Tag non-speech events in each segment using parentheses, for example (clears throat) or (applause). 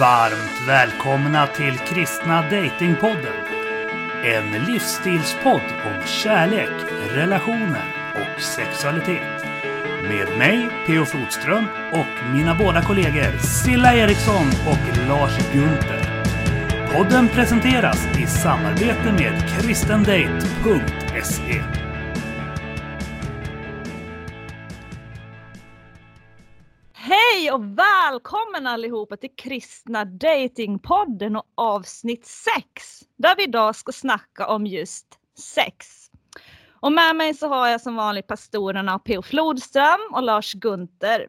Varmt välkomna till Kristna Datingpodden. En livsstilspodd om kärlek, relationer och sexualitet. Med mig, P.O. Flodström, och mina båda kollegor Silla Eriksson och Lars Gunther. Podden presenteras i samarbete med kristendate.se. Hej och välkommen allihopa till Kristna Datingpodden och avsnitt 6. Där vi idag ska snacka om just sex. Och med mig så har jag som vanligt pastorerna P.O. Flodström och Lars Gunther.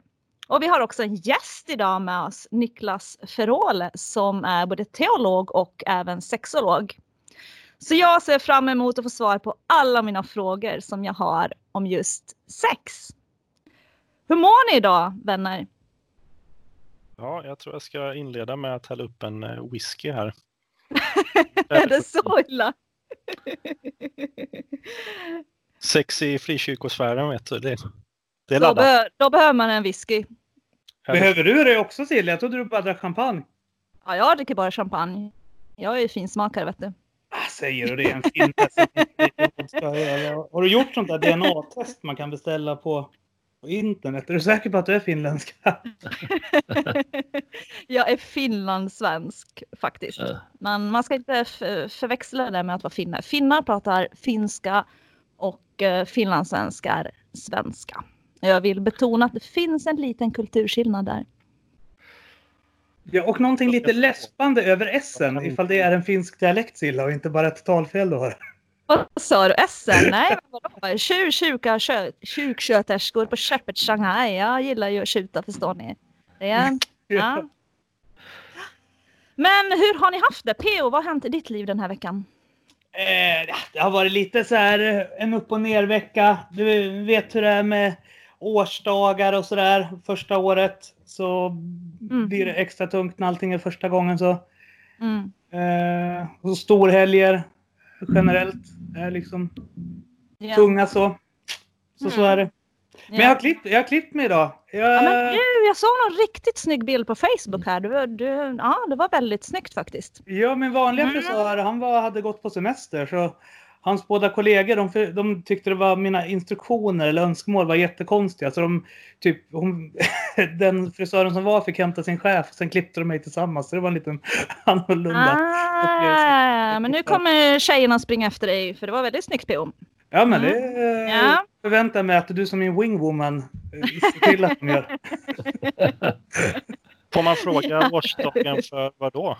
Och vi har också en gäst idag med oss, Niklas Ferole, som är både teolog och även sexolog. Så jag ser fram emot att få svar på alla mina frågor som jag har om just sex. Hur mår ni idag, vänner? Ja, jag tror jag ska inleda med att hälla upp en eh, whisky här. (laughs) är det så illa? (laughs) Sex i frikyrkosfären, vet du. Det, det är Då, be då behöver man en whisky. Behöver du det också Silja? Jag trodde du bara drack champagne. Ja, jag dricker bara champagne. Jag är ju finsmakare, vet du. Ah, säger du det? En finne som. (laughs) Har du gjort sånt där DNA-test man kan beställa på, på internet? Är du säker på att du är finländska? (laughs) jag är finlandssvensk faktiskt. Men man ska inte förväxla det med att vara finne. Finnar pratar finska och eh, finlandssvenska är svenska. Jag vill betona att det finns en liten kulturskillnad där. Ja, och någonting lite läspande över essen ifall det är en finsk dialekt Silla och inte bara ett talfel du har. Vad sa du? Essen? Nej, vadå? Tjur, tjuka, på köpet Shanghai. Jag gillar ju att tjuta, förstår ni. Det är, ja. Men hur har ni haft det? P.O. vad har hänt i ditt liv den här veckan? Eh, det har varit lite så här eh, en upp och ner vecka. Du vet hur det är med årsdagar och sådär. Första året så Mm. blir det extra tungt när allting är första gången. Så, Mm. eh, och storhelger generellt är liksom Ja. tunga så. Så, så Mm. är det. Men jag har klippt, jag har klippt mig idag. Jag, Ja, men gud, jag såg någon riktigt snygg bild på Facebook här. Du, du, ja, det var väldigt snyggt faktiskt. Ja, min vanliga Mm. frisör, han var, hade gått på semester. Så hans båda kollegor, de, de tyckte det var mina instruktioner eller önskemål var jättekonstiga. Så de, typ, hon, (laughs) den frisören som var fick hämta sin chef och sen klippte de mig tillsammans. Så det var en liten (laughs) annorlunda. Ah, men nu kommer tjejerna springa efter dig, för det var väldigt snyggt P.O. Ja, men det Mm. eh, Ja. förväntar jag mig att du som min wingwoman eh, ser till att de gör. (laughs) Får man fråga årsdagen för vad då?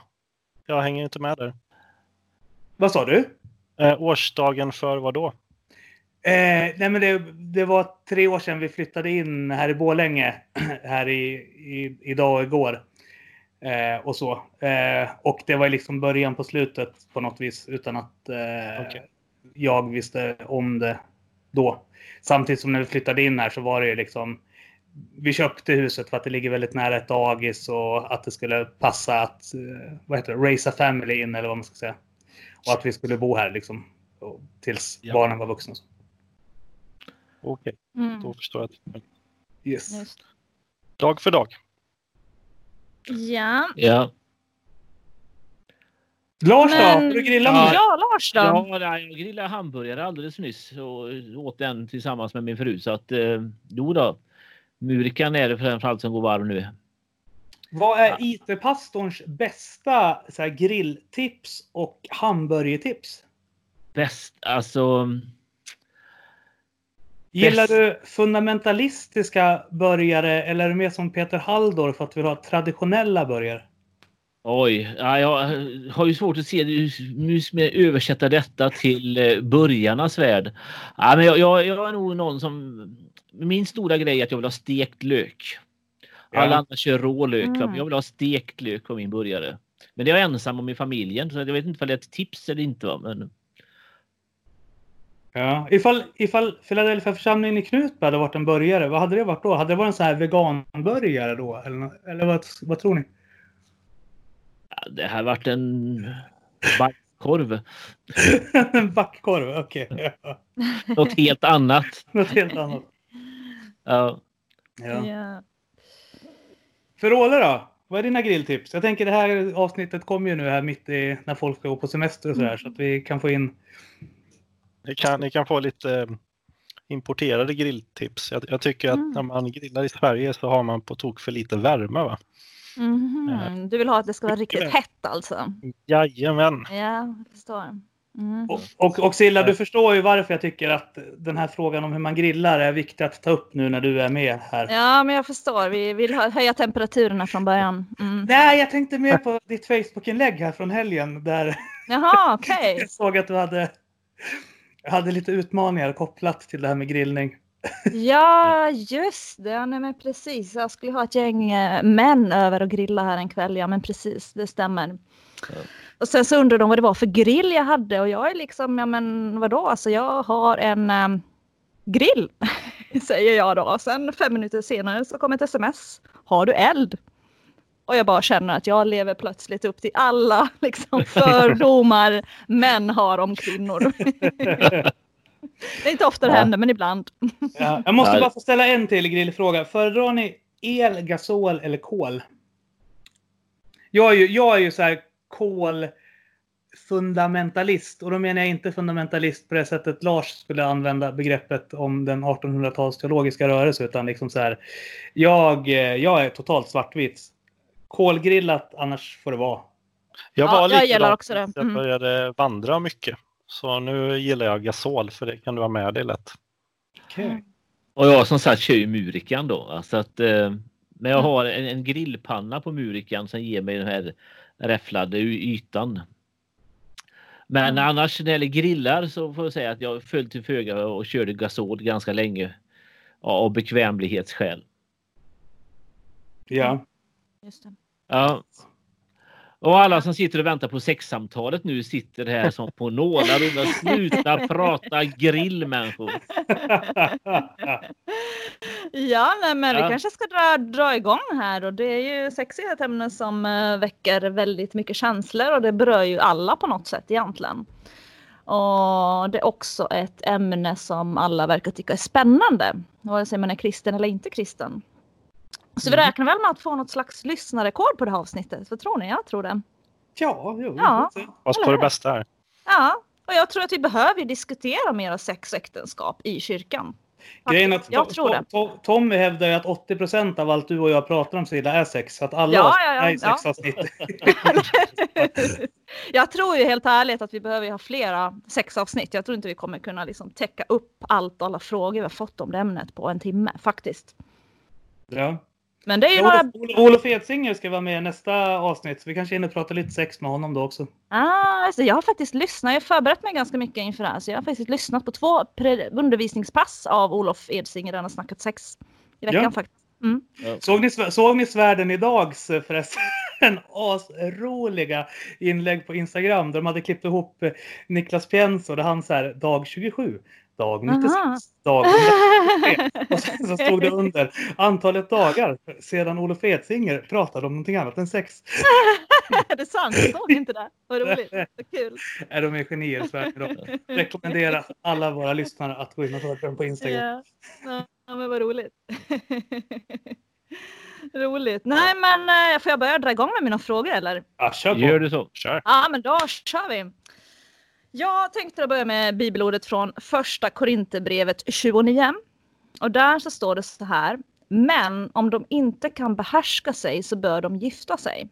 Jag hänger inte med där. Vad sa du? Eh, årsdagen för vad då? Eh, nej men det, det var tre år sedan vi flyttade in här i Borlänge. (clears throat) här i, i, idag och igår. Eh, och så. Eh, och det var liksom början på slutet på något vis utan att eh, Okej. jag visste om det då. Samtidigt som när vi flyttade in här så var det ju liksom vi köpte huset för att det ligger väldigt nära ett dagis och att det skulle passa att eh, vad heter det, raise a family in eller vad man ska säga. Och att vi skulle bo här liksom tills Ja. barnen var vuxna. Okej, Mm. då förstår jag. Yes. Just. Dag för dag. Ja, Ja, Lars då? Men- Har du grillat Ja. med? ja Lars då? ja jag grillade hamburgare alldeles nyss och åt den tillsammans med min fru. Så att eh, jo då. Murikan är det framförallt som går varm nu. Vad är IT-pastorns bästa så här, grilltips och hamburgertips? Bäst alltså. Gillar Bäst. du fundamentalistiska burgare eller är du mer som Peter Halldorf för att du vill ha traditionella burgare? Oj, ja, jag har ju svårt att se hur med översätta detta till eh, börjarnas värld. Ja, men jag, jag, jag är nog någon som min stora grej är att jag vill ha stekt lök. Alla andra kör rå lök. va, Mm. men Jag vill ha stekt lök på min burgare. Men det är jag ensam om i familjen så jag vet inte om det är ett tips eller inte. Va? Men Ja. Ifall, ifall Philadelphia församlingen i Knutby hade varit en burgare, vad hade det varit då? Hade det varit en sån här veganburgare då? Eller, eller vad, vad tror ni? ja, det här varit en bajskorv. (laughs) en backkorv, okej. Ja. Något helt annat. (laughs) Något helt annat. Ja. Ja. Ja. Ferole då? Vad är dina grilltips? Jag tänker det här avsnittet kommer ju nu här mitt i när folk ska gå på semester och sådär så att vi kan få in. Ni kan, ni kan få lite eh, importerade grilltips. Jag, jag tycker att Mm. när man grillar i Sverige så har man på tok för lite värme. Va? Mhm. Du vill ha att det ska vara riktigt hett alltså? Jajamän. Ja, jag förstår. Mm. Och, och, och Silla, du förstår ju varför jag tycker att den här frågan om hur man grillar är viktig att ta upp nu när du är med här. Ja, men jag förstår. Vi vill hö- höja temperaturerna från början. Mm. Nej, jag tänkte mer på ditt Facebook-inlägg här från helgen där Jaha, (laughs) okej. jag såg att du hade, hade lite utmaningar kopplat till det här med grillning. Ja, just det. Ja, nej, men precis. Jag skulle ha ett gäng eh, män över och grilla här en kväll. Ja, men precis. Det stämmer. Ja. Och sen så undrade de vad det var för grill jag hade och jag är liksom, ja men vadå, alltså jag har en ehm, grill, (laughs) säger jag då. Och sen fem minuter senare så kommer ett sms. Har du eld? Och jag bara känner att jag lever plötsligt upp till alla (laughs) liksom, (laughs) fördomar män har om kvinnor. det är inte ofta det Ja. händer, men ibland. Ja, jag måste bara få ställa en till grillfråga. Föredrar ni el, gasol eller kol? Jag är ju, jag är ju så här kol fundamentalist och då menar jag inte fundamentalist på det sättet Lars skulle använda begreppet om den 1800-tals teologiska rörelse utan liksom så här. Jag, jag är totalt svartvit. Kolgrillat, annars får det vara. Jag Ja, var jag gillar också det. Jag Mm. började vandra mycket. Så nu gillar jag gasol för det kan du ha med dig lätt. Okej. Och jag som sagt kör ju Murikan då. Alltså att, eh, men jag Mm. har en, en grillpanna på Murikan som ger mig den här räfflade ytan. Men Mm. annars när det gäller grillar så får jag säga att jag föll till föga och körde gasol ganska länge. Av bekvämlighetsskäl. Ja. Just det. Ja. Och alla som sitter och väntar på sexsamtalet nu sitter här som på nålar och sluta prata grill människor. Ja, nej, men vi Ja. kanske ska dra, dra igång här och det är ju sexiga ett ämne som eh, väcker väldigt mycket känslor och det berör ju alla på något sätt egentligen. Och det är också ett ämne som alla verkar tycka är spännande, vare sig man är kristen eller inte kristen. Så vi Mm. räknar väl med att få något slags lyssnarrekord på det här avsnittet. Vad tror ni? Jag tror det. Ja, jo, Ja. Eller på det bästa här. Ja, och jag tror att vi behöver diskutera mer sex och äktenskap i kyrkan. Grejen att Jag tror det. To- To- Tommy hävdar ju att 80% av allt du och jag pratar om Silla är sex. Så att alla Ja, avsnitt ja, ja, är ja. sexavsnitt. (laughs) jag tror ju helt ärligt att vi behöver ha flera sexavsnitt. Jag tror inte vi kommer kunna liksom täcka upp allt och alla frågor vi har fått om det ämnet på en timme faktiskt. Ja. Men det är ju några... Olof, Olof- Olof Edsinger ska vara med i nästa avsnitt. Så vi kanske hinner prata lite sex med honom då också. Ah, alltså jag har faktiskt lyssnat. Jag har förberett mig ganska mycket inför det här. Så jag har faktiskt lyssnat på två undervisningspass av Olof Edsinger där han har snackat sex i veckan Ja. faktiskt. Mm. Såg ni, såg ni Svärden idags förresten? (laughs) Asroliga inlägg på Instagram där de hade klippt ihop eh, Niklas Pienso där han så här dag 27, dag 96, Aha. dag 103. (laughs) Och sen så stod det under antalet dagar sedan Olof Edsinger pratade om någonting annat än sex. är det sant? Jag såg inte det. Vad roligt. Vad kul. Är de är genier idag. Rekommenderar alla våra lyssnare att gå in och följa dem på Instagram. Ja, ja men vad roligt. (laughs) roligt. Nej men eh, får jag börja dra igång med mina frågor eller? Ja, kör på. Gör du så? Kör! Ja men då kör vi. Jag tänkte börja med bibelordet från första Korinthierbrevet 29. Och där så står det så här. Men om de inte kan behärska sig så bör de gifta sig.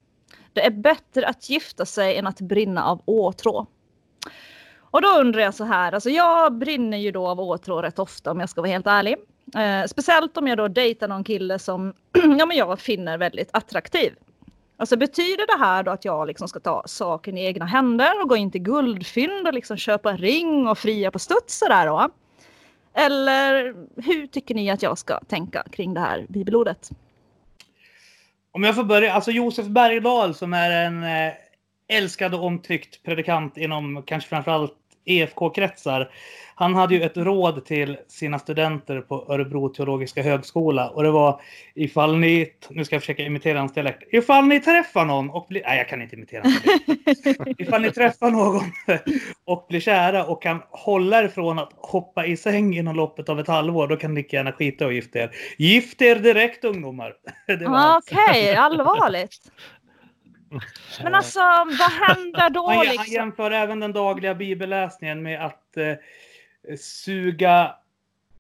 Det är bättre att gifta sig än att brinna av åtrå. Och då undrar jag så här, alltså jag brinner ju då av åtrå rätt ofta om jag ska vara helt ärlig. Eh, speciellt om jag då dejtar någon kille som (clears throat) ja, men jag finner väldigt attraktiv. Alltså betyder det här då att jag liksom ska ta saken i egna händer och gå in till guldfynd och liksom köpa ring och fria på studs sådär då? Eller hur tycker ni att jag ska tänka kring det här bibelordet? Om jag får börja, alltså Josef Bergdahl som är en eh, älskad och omtyckt predikant inom kanske framförallt EFK-kretsar. Han hade ju ett råd till sina studenter på Örebro teologiska högskola och det var ifall ni, nu ska jag försöka imitera hans dialekt, ifall ni träffar någon och blir, nej jag kan inte imitera hans dialekt. (laughs) ifall ni träffar någon och blir kära och kan hålla er från att hoppa i säng inom loppet av ett halvår, då kan ni lika gärna skita och gifta er. Gift er direkt ungdomar! (laughs) Hans- Okej, allvarligt. (laughs) Men alltså vad händer då Han, han liksom? jämför även den dagliga bibelläsningen med att eh, suga,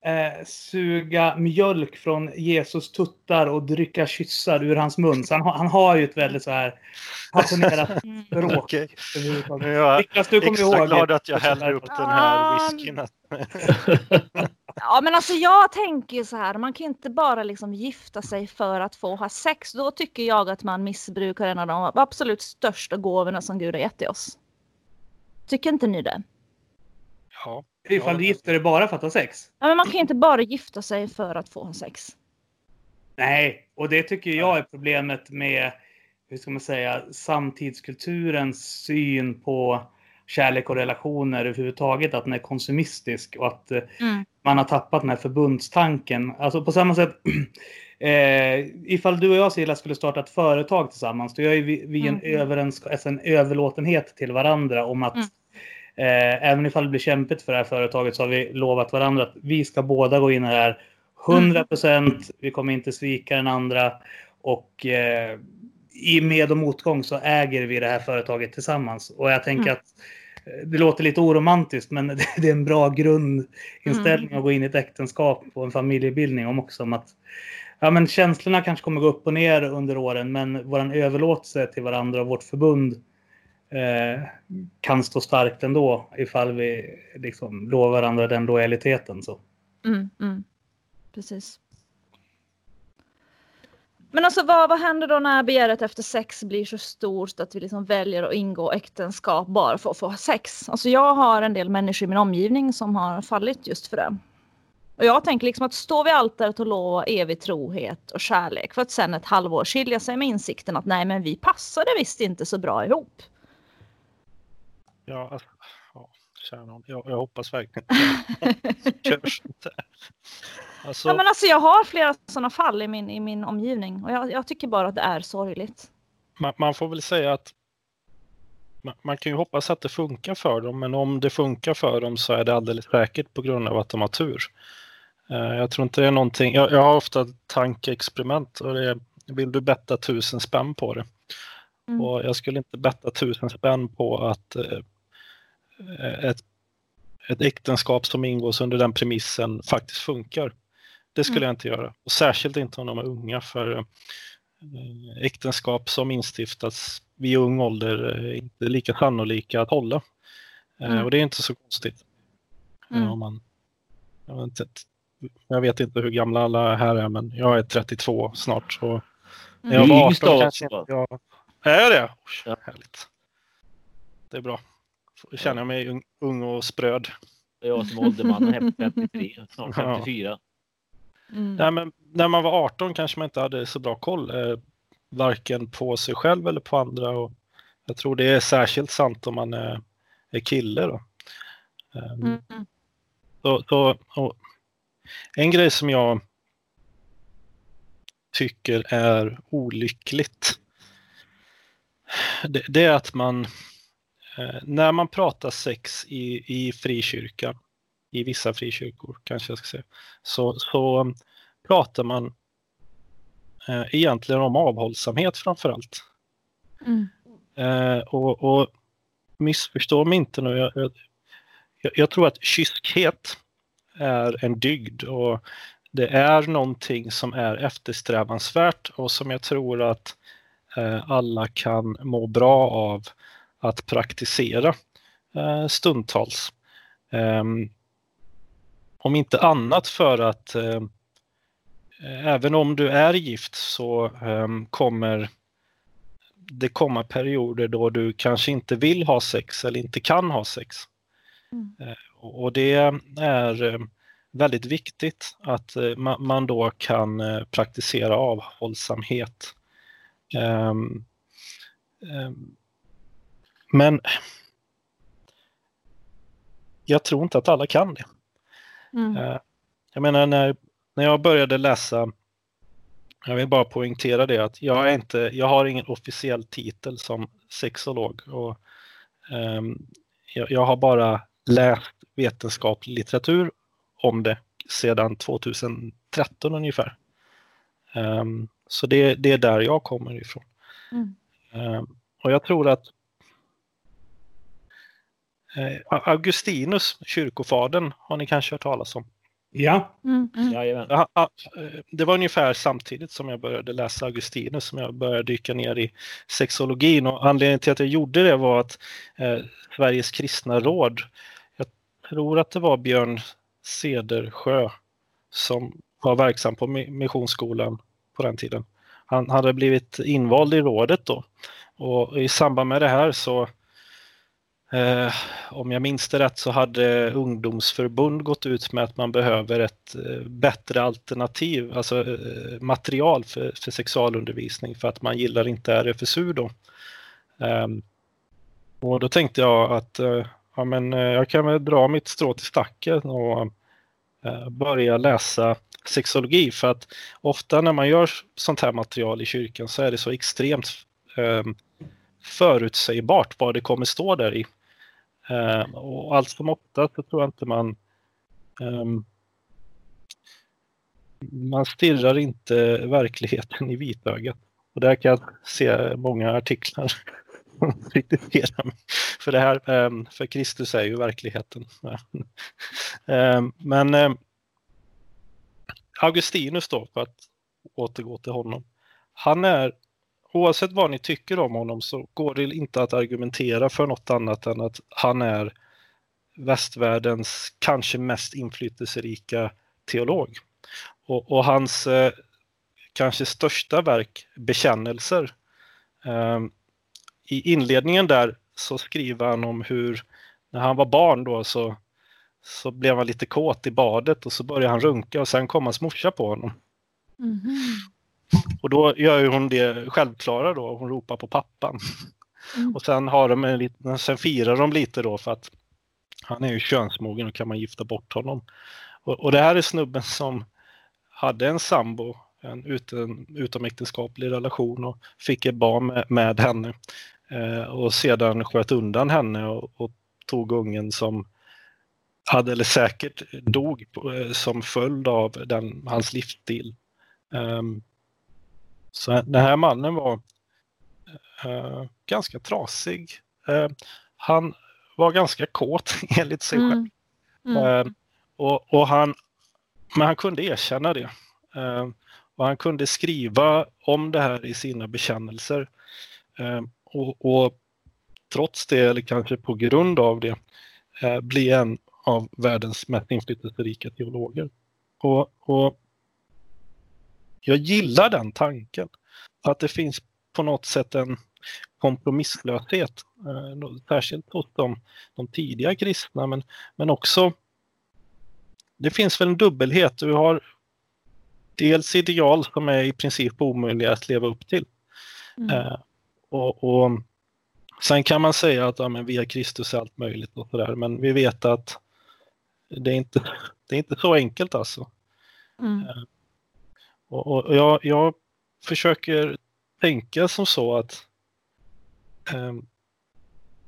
eh, suga mjölk från Jesus tuttar och dricka kyssar ur hans mun. Så han, har- han har ju ett väldigt så här passionerat Mm. (laughs) språk överhuvudtaget. Nu är jag Niklas, du kommer extra ihåg. glad att jag häller upp den här whiskyn. (laughs) (laughs) Ja men alltså jag tänker ju så här, man kan inte bara liksom gifta sig för att få ha sex. Då tycker jag att man missbrukar en av de absolut största gåvorna som Gud har gett till oss. Tycker inte ni det? Ja. Ifall du gifter dig bara för att ha sex. Ja, men man kan ju inte bara gifta sig för att få ha sex. Nej, och det tycker jag är problemet med, hur ska man säga, samtidskulturens syn på kärlek och relationer överhuvudtaget, att den är konsumistisk och att eh, Mm. man har tappat den här förbundstanken. Alltså på samma sätt, (clears throat) eh, ifall du och jag Silla skulle starta ett företag tillsammans, då gör vi, vi en, Mm. överensk- alltså en överlåtenhet till varandra om att Mm. eh, även ifall det blir kämpigt för det här företaget så har vi lovat varandra att vi ska båda gå in i det här 100 procent. Vi kommer inte svika den andra och eh, i med och motgång så äger vi det här företaget tillsammans. Och jag tänker Mm. att det låter lite oromantiskt men (laughs) det, är en bra grundinställning Mm. att gå in i ett äktenskap och en familjebildning om också. Om att, ja, men känslorna kanske kommer gå upp och ner under åren men vår överlåtelse till varandra och vårt förbund eh, kan stå starkt ändå ifall vi liksom lovar varandra den lojaliteten. Så. Mm, mm. Precis. Men alltså vad, vad händer då när begäret efter sex blir så stort att vi liksom väljer att ingå äktenskap bara för att få ha sex? Alltså jag har en del människor i min omgivning som har fallit just för det. Och jag tänker liksom att stå vid altaret och lova evig trohet och kärlek för att sen ett halvår skilja sig med insikten att nej men vi passade visst inte så bra ihop. Ja, alltså, nån. jag, jag hoppas verkligen Körs (laughs) inte. Alltså, Ja, men alltså jag har flera sådana fall i min, i min omgivning och jag, jag tycker bara att det är sorgligt. man, man får väl säga att man, man kan ju hoppas att det funkar för dem, men om det funkar för dem så är det alldeles säkert på grund av att de har tur. Eh, jag tror inte det är någonting, jag, jag har ofta tankeexperiment och det är, vill du betta tusen spänn på det? Mm. Och jag skulle inte betta tusen spänn på att eh, ett, ett äktenskap som ingås under den premissen faktiskt funkar. Det skulle Mm. jag inte göra. Och särskilt inte om de är unga för eh, äktenskap som instiftats vid ung ålder är inte lika sannolika att hålla. Eh, Mm. Och det är inte så konstigt. Eh, Mm. Om man, jag, vet inte, jag vet inte hur gamla alla här är men jag är 32 snart. Så när jag Mm. var Yngst 18 av kanske jag... Är det? Oj, Ja. Härligt. Det är bra. Känner jag mig ung, och spröd. Jag som åldermannen här på 53, snart Ja. 54. Mm. Nej, men när man var 18 kanske man inte hade så bra koll. Eh, varken på sig själv eller på andra. Och jag tror det är särskilt sant om man är, är kille. Då. Ehm, Mm. Så, så, och en grej som jag tycker är olyckligt. Det, det är att man när man pratar sex i, i frikyrkan, i vissa frikyrkor kanske jag ska säga, så, så pratar man eh, egentligen om avhållsamhet framför allt. Mm. Eh, och, och missförstå mig inte nu. Jag, jag, jag tror att kyskhet är en dygd och det är någonting som är eftersträvansvärt och som jag tror att eh, alla kan må bra av att praktisera eh, stundtals. Ehm, om inte annat för att eh, även om du är gift så ehm, kommer det komma perioder då du kanske inte vill ha sex eller inte kan ha sex. Mm. Eh, Och det är eh, väldigt viktigt att ma- man då kan praktisera avhållsamhet. Men jag tror inte att alla kan det. Mm. Eh, Jag menar när, när jag började läsa, jag vill bara poängtera det att jag, är inte, jag har ingen officiell titel som sexolog. Och, ehm, jag, jag har bara läst vetenskaplig litteratur om det sedan 2013 ungefär. Ehm, så det, det är där jag kommer ifrån. Mm. Ehm, och jag tror att Augustinus, kyrkofadern, har ni kanske hört talas om. Ja, Mm. Mm. Eh, Det var ungefär samtidigt som jag började läsa Augustinus som jag började dyka ner i sexologin och anledningen till att jag gjorde det var att eh, Sveriges kristna råd, jag tror att det var Björn Cedersjö som var verksam på Mi- Missionsskolan på den tiden. Han hade blivit invald i rådet då och i samband med det här så Eh, om jag minns det rätt så hade ungdomsförbund gått ut med att man behöver ett eh, bättre alternativ, alltså eh, material för, för sexualundervisning för att man gillar inte RFSU då. Ehm, och då tänkte jag att eh, ja, men, eh, jag kan väl dra mitt strå till stacken och börja läsa sexologi för att ofta när man gör sånt här material i kyrkan så är det så extremt ehm, förutsägbart vad det kommer stå där i. Eh, och allt som ofta så tror jag inte man Eh, man stirrar inte verkligheten i vitögat. Och där kan jag se många artiklar (laughs) som kritiserar mig för det här. Ehm, för Kristus är ju verkligheten. (laughs) Ehm, men ehm, Augustinus då, för att återgå till honom. Han är oavsett vad ni tycker om honom så går det inte att argumentera för något annat än att han är västvärldens kanske mest inflytelserika teolog. Och, och hans eh, kanske största verk, Bekännelser, eh, i inledningen där så skriver han om hur när han var barn då så, så blev han lite kåt i badet och så började han runka och sen kom hans morsa på honom. Mhm. Och då gör ju hon det självklara då, hon ropar på pappan. Mm. Och sen, har de en liten, sen firar de lite då för att han är ju könsmogen och kan man gifta bort honom. Och, och det här är snubben som hade en sambo, en utom, utomäktenskaplig relation och fick ett barn med, med henne. Eh, och sedan sköt undan henne och, och tog ungen som hade eller säkert dog på, eh, som följd av den, hans livsstil. Ehm, så den här mannen var eh, ganska trasig. Eh, han var ganska kåt (laughs) enligt sig själv. Mm. Mm. Eh, och, och han, men han kunde erkänna det. Eh, och han kunde skriva om det här i sina bekännelser. Eh, och, och trots det, eller kanske på grund av det, bli en av världens mest inflytelserika teologer. Och, och jag gillar den tanken. Att det finns på något sätt en kompromisslöshet. Eh, särskilt hos de, de tidiga kristna men, men också det finns väl en dubbelhet. Du har dels ideal som är i princip omöjliga att leva upp till. Mm. Eh, och, och Sen kan man säga att ja, men via Kristus är allt möjligt och sådär men vi vet att det är inte, det är inte så enkelt alltså. Mm. Och, och jag, jag försöker tänka som så att ehm,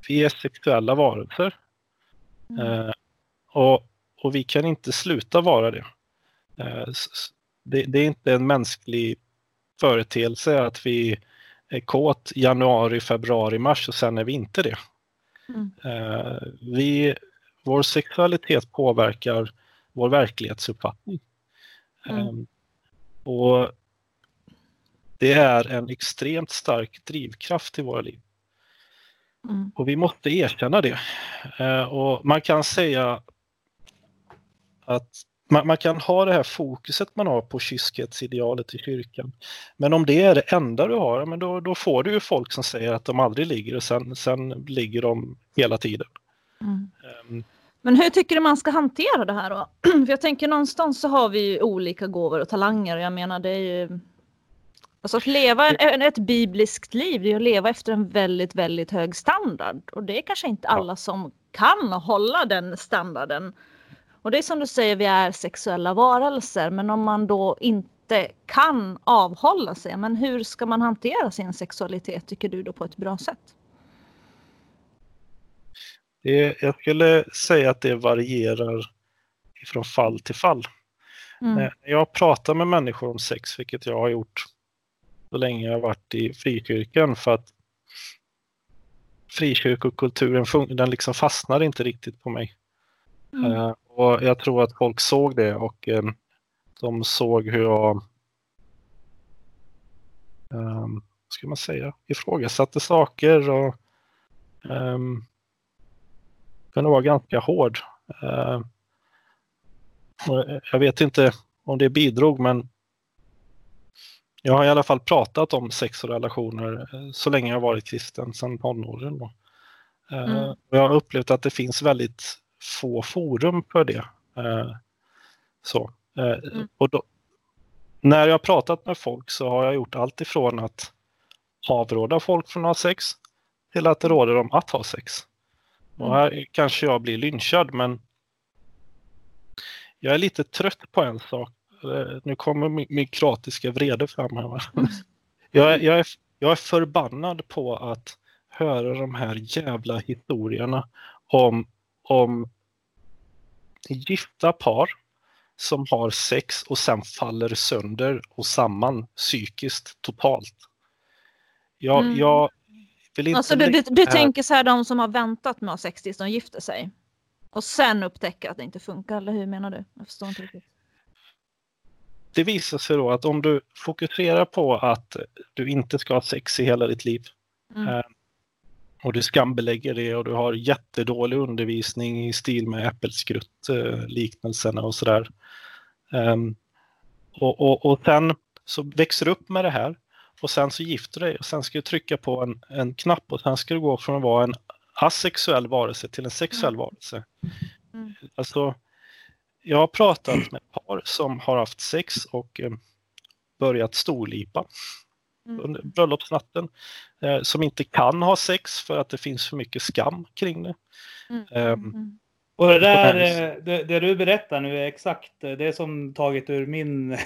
vi är sexuella varelser. Mm. Eh, och, och vi kan inte sluta vara det. Eh, det. Det är inte en mänsklig företeelse att vi är kåt januari, februari, mars och sen är vi inte det. Mm. Eh, vi, vår sexualitet påverkar vår verklighetsuppfattning. Mm. Och det är en extremt stark drivkraft i våra liv. Mm. Och vi måste erkänna det. Eh, och man kan säga att man, man kan ha det här fokuset man har på kyskhetsidealet i kyrkan. Men om det är det enda du har, men då, då får du ju folk som säger att de aldrig ligger och sen, sen ligger de hela tiden. Mm. Ehm, Men hur tycker du man ska hantera det här då? (clears throat) För jag tänker någonstans så har vi ju olika gåvor och talanger och jag menar det är ju Alltså att leva en, ett bibliskt liv, det är att leva efter en väldigt, väldigt hög standard. Och det är kanske inte alla som kan hålla den standarden. Och det är som du säger, vi är sexuella varelser, men om man då inte kan avhålla sig, men hur ska man hantera sin sexualitet tycker du då på ett bra sätt? Det, jag skulle säga att det varierar från fall till fall. Mm. När jag pratar med människor om sex, vilket jag har gjort så länge jag har varit i frikyrkan, för att frikyrkokulturen den liksom fastnar inte riktigt på mig. Mm. Uh, och jag tror att folk såg det och um, de såg hur jag um, ska man säga, ifrågasatte saker och um, kunde vara ganska hård. Uh, jag vet inte om det bidrog men jag har i alla fall pratat om sex och relationer eh, så länge jag varit kristen, sedan tonåren. Eh, mm. Jag har upplevt att det finns väldigt få forum för det. Eh, så. Mm. Och då, när jag har pratat med folk så har jag gjort allt ifrån att avråda folk från att ha sex till att råda dem att ha sex. Och mm. här kanske jag blir lynchad men jag är lite trött på en sak. Nu kommer min, min kroatiska vrede fram här. Mm. (laughs) Jag, jag, är, jag är förbannad på att höra de här jävla historierna om, om gifta par som har sex och sen faller sönder och samman psykiskt totalt. Jag, mm. jag vill. Alltså du, du, du tänker så här de som har väntat med att ha sex tills de gifter sig? Och sen upptäcker att det inte funkar, eller hur menar du? Jag förstår inte riktigt. Det visar sig då att om du fokuserar på att du inte ska ha sex i hela ditt liv mm. eh, och du skambelägger det och du har jättedålig undervisning i stil med äppelskrutt-liknelserna och sådär. Um, och, och, och sen så växer du upp med det här och sen så gifter du dig och sen ska du trycka på en, en knapp och sen ska du gå från att vara en asexuell varelse till en sexuell mm. varelse. Mm. Alltså, jag har pratat med par som har haft sex och eh, börjat storlipa mm. under bröllopsnatten. Eh, som inte kan ha sex för att det finns för mycket skam kring det. Mm. Um, och det där, eh, det, det, du berättar nu är exakt eh, det som tagit ur min (laughs)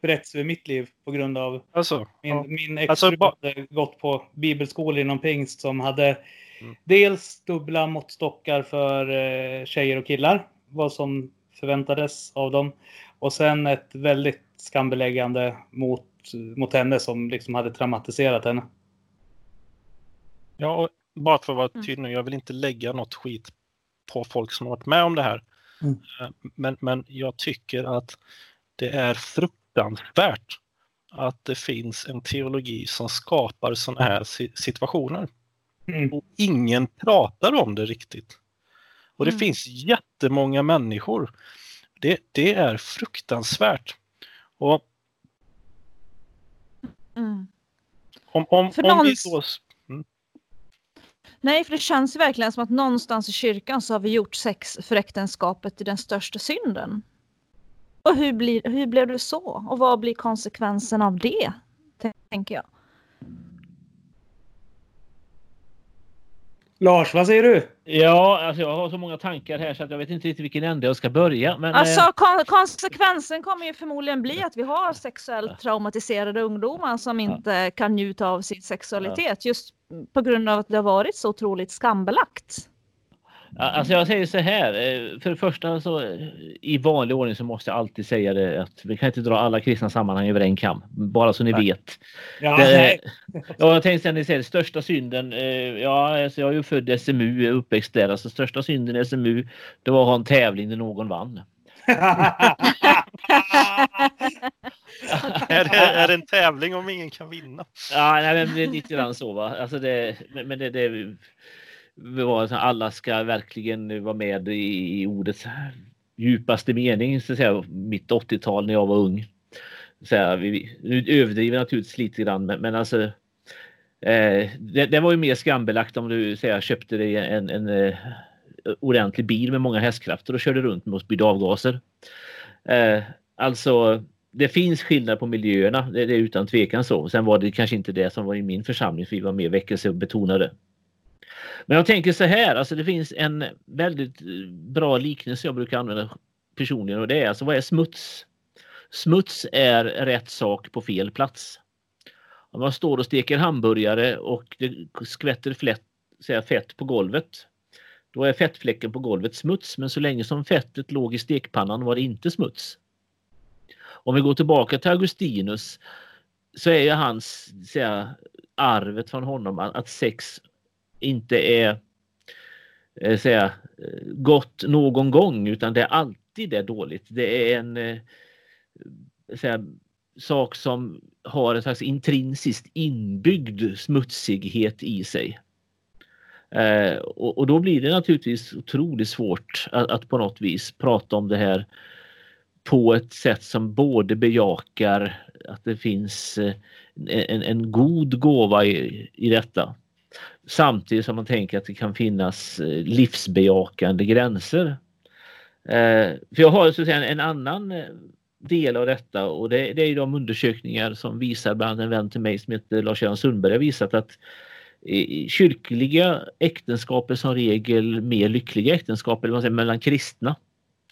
berättelse för mitt liv på grund av alltså, min, ja. min ex alltså, hade gått på bibelskola inom pingst som hade mm. dels dubbla måttstockar för eh, tjejer och killar, vad som förväntades av dem. Och sen ett väldigt skambeläggande mot, mot henne som liksom hade traumatiserat henne. Ja, bara för att vara mm. tydlig nu, jag vill inte lägga något skit på folk som har varit med om det här. Mm. Eh, men, men jag tycker att det är fruktansvärt att det finns en teologi som skapar sådana här situationer. Mm. Och ingen pratar om det riktigt. Och det mm. finns jättemånga människor. Det, det är fruktansvärt. Och mm. om, om, om vi då Nej, för det känns verkligen som att någonstans i kyrkan så har vi gjort sex för äktenskapet till den största synden. Och hur, blir, hur blev det så? Och vad blir konsekvensen av det? Tänker jag. Lars, vad säger du? Ja, alltså jag har så många tankar här så att jag vet inte riktigt vilken ände jag ska börja. Men, alltså, eh... kon konsekvensen kommer ju förmodligen bli att vi har sexuellt traumatiserade ungdomar som inte ja. kan njuta av sin sexualitet. Ja. Just på grund av att det har varit så otroligt skambelagt. Alltså jag säger så här, eh, för det första så i vanlig ordning så måste jag alltid säga det att vi kan inte dra alla kristna sammanhang över en kam, bara så ni nej. vet. Ja, det, ja, (laughs) jag tänkte ni säger största synden, eh, ja alltså jag är ju född SMU, uppväxt där, alltså största synden i SMU, det var att ha en tävling där någon vann. (laughs) är, det, är det en tävling om ingen kan vinna? Ja, nej, men det är lite grann så. Va? Alltså det, men det, det alla ska verkligen vara med i, i ordets djupaste mening, så att säga, mitt 80-tal när jag var ung. Så här, vi, nu överdriver jag naturligtvis lite grann, men, men alltså eh, det, det, var ju mer skambelagt om du säger, köpte dig en, en, en eh, ordentlig bil med många hästkrafter och körde runt med och spydde avgaser. Eh, alltså, det finns skillnad på miljöerna, det, det är utan tvekan så. Sen var det kanske inte det som var i min församling, för vi var mer väckelsebetonade. Men jag tänker så här, alltså det finns en väldigt bra liknelse jag brukar använda personligen och det är alltså vad är smuts? Smuts är rätt sak på fel plats. Om man står och steker hamburgare och det skvätter flätt, säga, fett på golvet. Då är fettfläcken på golvet smuts, men så länge som fettet låg i stekpannan var det inte smuts. Om vi går tillbaka till Augustinus så är ju hans säga, arvet från honom att sex inte är eh, säga, gott någon gång utan det är alltid är dåligt. Det är en eh, säga, sak som har en slags intrinsiskt inbyggd smutsighet i sig. Eh, och, och, då blir det naturligtvis otroligt svårt att, att, på något vis prata om det här på ett sätt som både bejakar att det finns eh, en, en god gåva i, i detta. Samtidigt som man tänker att det kan finnas eh, livsbejakande gränser. Eh, för jag har så att säga, en annan eh, del av detta och det, det är de undersökningar som visar, bland annat en vän till mig som heter Lars-Göran Sundberg har visat att kyrkliga äktenskap är som regel mer lyckliga äktenskap eller man säger, mellan kristna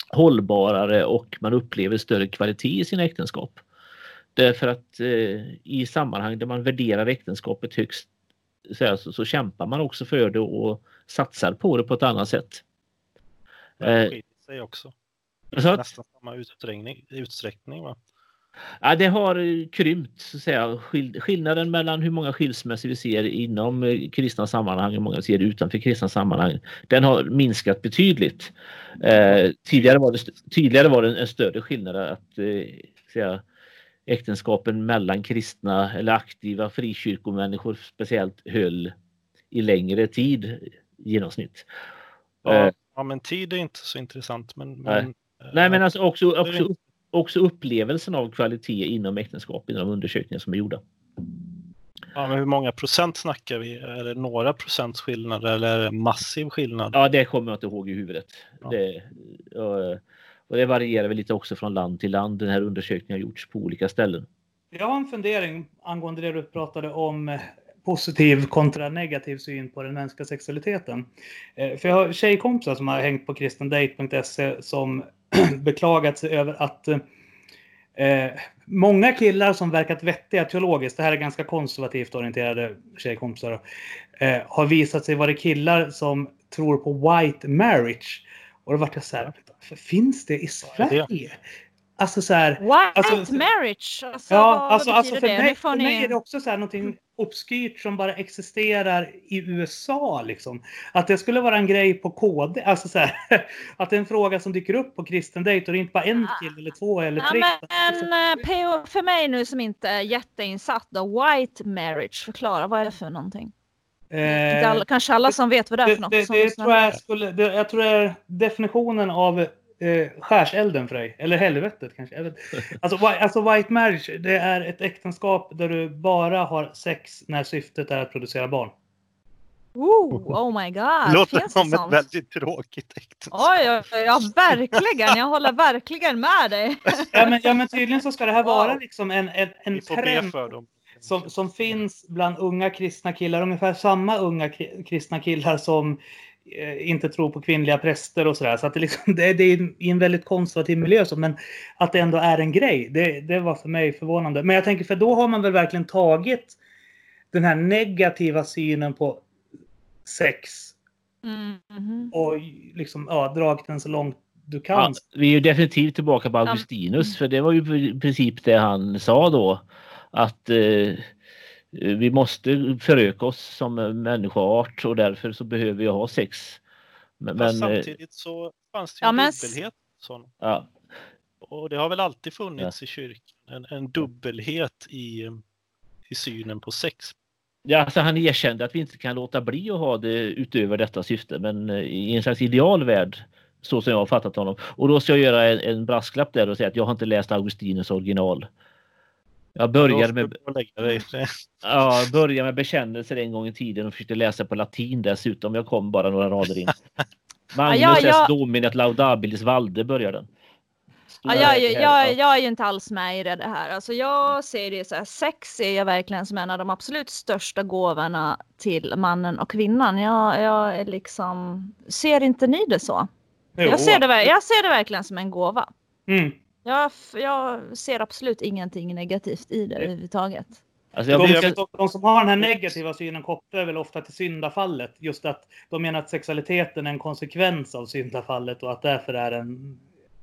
hållbarare och man upplever större kvalitet i sina äktenskap. Därför att eh, i sammanhang där man värderar äktenskapet högst så, så, så, kämpar man också för det och satsar på det på ett annat sätt. Det skiljer sig också. Så att, nästan samma utsträckning. utsträckning va? Ja, det har krympt så att säga. Skillnaden mellan hur många skilsmässor vi ser inom eh, kristna sammanhang och hur många vi ser utanför kristna sammanhang. Den har minskat betydligt. Eh, tidigare, var det, tidigare var det en större skillnad att eh, säga, äktenskapen mellan kristna eller aktiva frikyrkomänniskor speciellt höll i längre tid i genomsnitt. Ja, eh, ja men tid är inte så intressant. Men, nej. men Nej, men alltså också, också, också upplevelsen av kvalitet inom äktenskap de undersökningar som är gjorda. Ja, men hur många procent snackar vi? Är det några procents skillnad eller är det massiv skillnad? Ja, det kommer jag inte ihåg i huvudet. Ja. Det, och det varierar väl lite också från land till land. Den här undersökningen har gjorts på olika ställen. Jag har en fundering angående det du pratade om eh, positiv kontra negativ syn på den mänskliga sexualiteten. Eh, för jag har tjejkompisar som har hängt på kristendate.se som (clears throat) beklagat sig över att eh, eh, många killar som verkat vettiga teologiskt, det här är ganska konservativt orienterade tjejkompisar, eh, har visat sig vara killar som tror på white marriage. Och då vart jag så här, finns det i Sverige? Alltså så här, White alltså, marriage? Alltså, ja, alltså, alltså för, mig, för ni... mig är det också så här någonting obskyrt som bara existerar i USA. Liksom. Att det skulle vara en grej på KD. Alltså så här, (laughs) att det är en fråga som dyker upp på kristen dejt och det är inte bara en kille eller två eller tre. Ja, men PO, för mig nu som inte är jätteinsatt då, white marriage, förklara vad är det för någonting? Eh, alla, kanske alla som vet vad det är för något. Det, det, det tror jag, skulle, det, jag tror det är definitionen av eh, skärselden för dig. Eller helvetet kanske. Jag vet. (laughs) Alltså, alltså white marriage, det är ett äktenskap där du bara har sex när syftet är att producera barn. Ooh, oh my god. Det låter Finns som ett väldigt tråkigt äktenskap. Oj, oj, ja, verkligen. Jag håller verkligen med dig. ja, men, ja, men tydligen så ska det här vara liksom en, en, en trend som, som finns bland unga kristna killar. Ungefär samma unga kristna killar som Eh, inte tror på kvinnliga präster och sådär. Så att det, liksom, (laughs) det, det är i en väldigt konservativ miljö. Så, men att det ändå är en grej, det, det var för mig förvånande. Men jag tänker, för då har man väl verkligen tagit den här negativa synen på sex mm. och liksom, ja, dragit den så långt du kan. Ja, vi är ju definitivt tillbaka på Augustinus, för det var ju i princip det han sa då. Att eh, vi måste föröka oss som människoart och därför så behöver vi ha sex. Men, men eh, samtidigt så fanns det ju ja, men... dubbelhet. Sån. Ja. Och det har väl alltid funnits ja. i kyrkan, en, en dubbelhet i, i synen på sex. Ja, alltså han erkände att vi inte kan låta bli att ha det utöver detta syfte, men eh, i en slags idealvärld så som jag har fattat honom. Och då ska jag göra en, en brasklapp där och säga att jag har inte läst Augustinus original. Jag började med, (laughs) ja, började med bekännelser en gång i tiden och försökte läsa på latin dessutom. Jag kom bara några rader in. (laughs) Magnus ja, ja, ja. es dominet laudabilis valde börjar den. Ja, jag, är ju- jag, jag är ju inte alls med i det här. Alltså jag ser det så här, sex ser jag verkligen som en av de absolut största gåvorna till mannen och kvinnan. Jag, jag är liksom, ser inte ni det så? Jo. Jag ser det, jag ser det verkligen som en gåva. Mm. Jag, jag ser absolut ingenting negativt i det överhuvudtaget. Alltså jag De, brukar, de, de som har den här negativa synen kopplar väl ofta till syndafallet. Just att de menar att sexualiteten är en konsekvens av syndafallet och att därför är den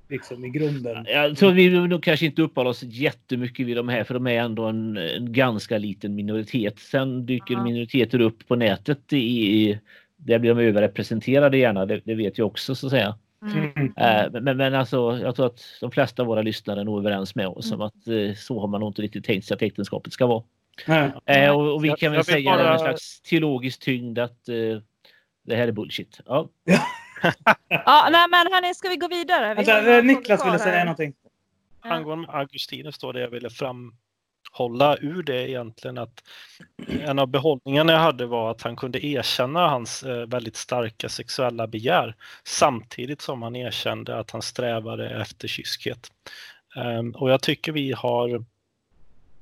liksom i grunden. jag tror vi nog kanske inte uppehåller oss jättemycket vid de här för de är ändå en, en ganska liten minoritet. Sen dyker Ja. minoriteter upp på nätet i, i där blir de överrepresenterade gärna, det, det vet jag också så att säga. Mm. Mm. Eh, Men, men alltså, jag tror att de flesta av våra lyssnare är nog överens med oss Mm. om att eh, så har man nog inte riktigt tänkt sig att äktenskapet ska vara. Nej. Eh, och, och vi Jag- kan väl jag säga bara- med en slags teologisk tyngd att eh, det här är bullshit. Ja. Ja, (laughs) nej men hörni, ska vi gå vidare? Vi Alltså, Niklas ville säga någonting. Angående Augustinus då, det jag ville hålla ur det egentligen att en av behållningarna jag hade var att han kunde erkänna hans eh, väldigt starka sexuella begär samtidigt som han erkände att han strävade efter kyskhet. Ehm, och jag tycker vi har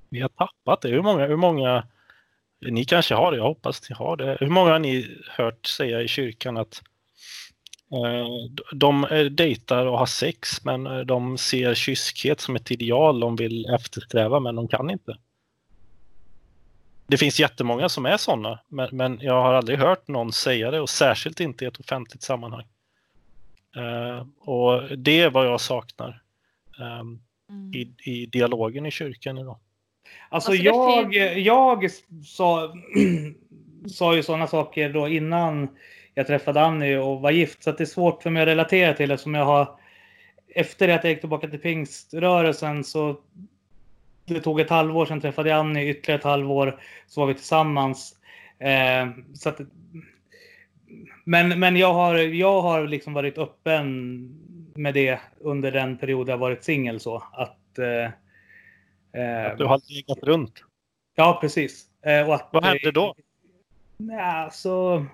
vi har tappat det. Hur många, hur många ni kanske har det, jag hoppas ni har det. Hur många har ni hört säga i kyrkan att de eh, dejtar och har sex men eh, de ser kyskhet som ett ideal de vill eftersträva men de kan inte. Det finns jättemånga som är sådana men, men jag har aldrig hört någon säga det och särskilt inte i ett offentligt sammanhang. Eh, och det är vad jag saknar ehm, Mm. i, i dialogen i kyrkan idag. Alltså, Alltså, jag, jag sa, (clears throat) sa ju sådana saker då innan jag träffade Annie och var gift. Så att det är svårt för mig att relatera till det som jag har. Efter det att jag gick tillbaka till pingströrelsen så det tog ett halvår, sen träffade jag Annie ytterligare ett halvår. Så var vi tillsammans. Eh, så att, men men jag, har, jag har liksom varit öppen med det under den period jag varit singel. så att eh, eh, Att du har legat runt. Ja, precis. Eh, och att, Vad hände då? Nej, alltså,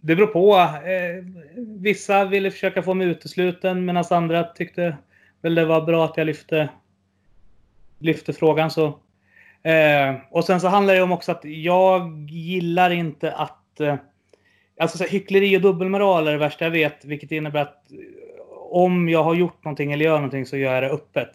det beror på. Eh, vissa ville försöka få mig utesluten medan andra tyckte väl det var bra att jag lyfte, lyfte frågan. Så. Eh, och sen så handlar det om också att jag gillar inte att... Eh, alltså så här, hyckleri och dubbelmoral är det värsta jag vet, vilket innebär att eh, om jag har gjort någonting eller gör någonting så gör jag det öppet.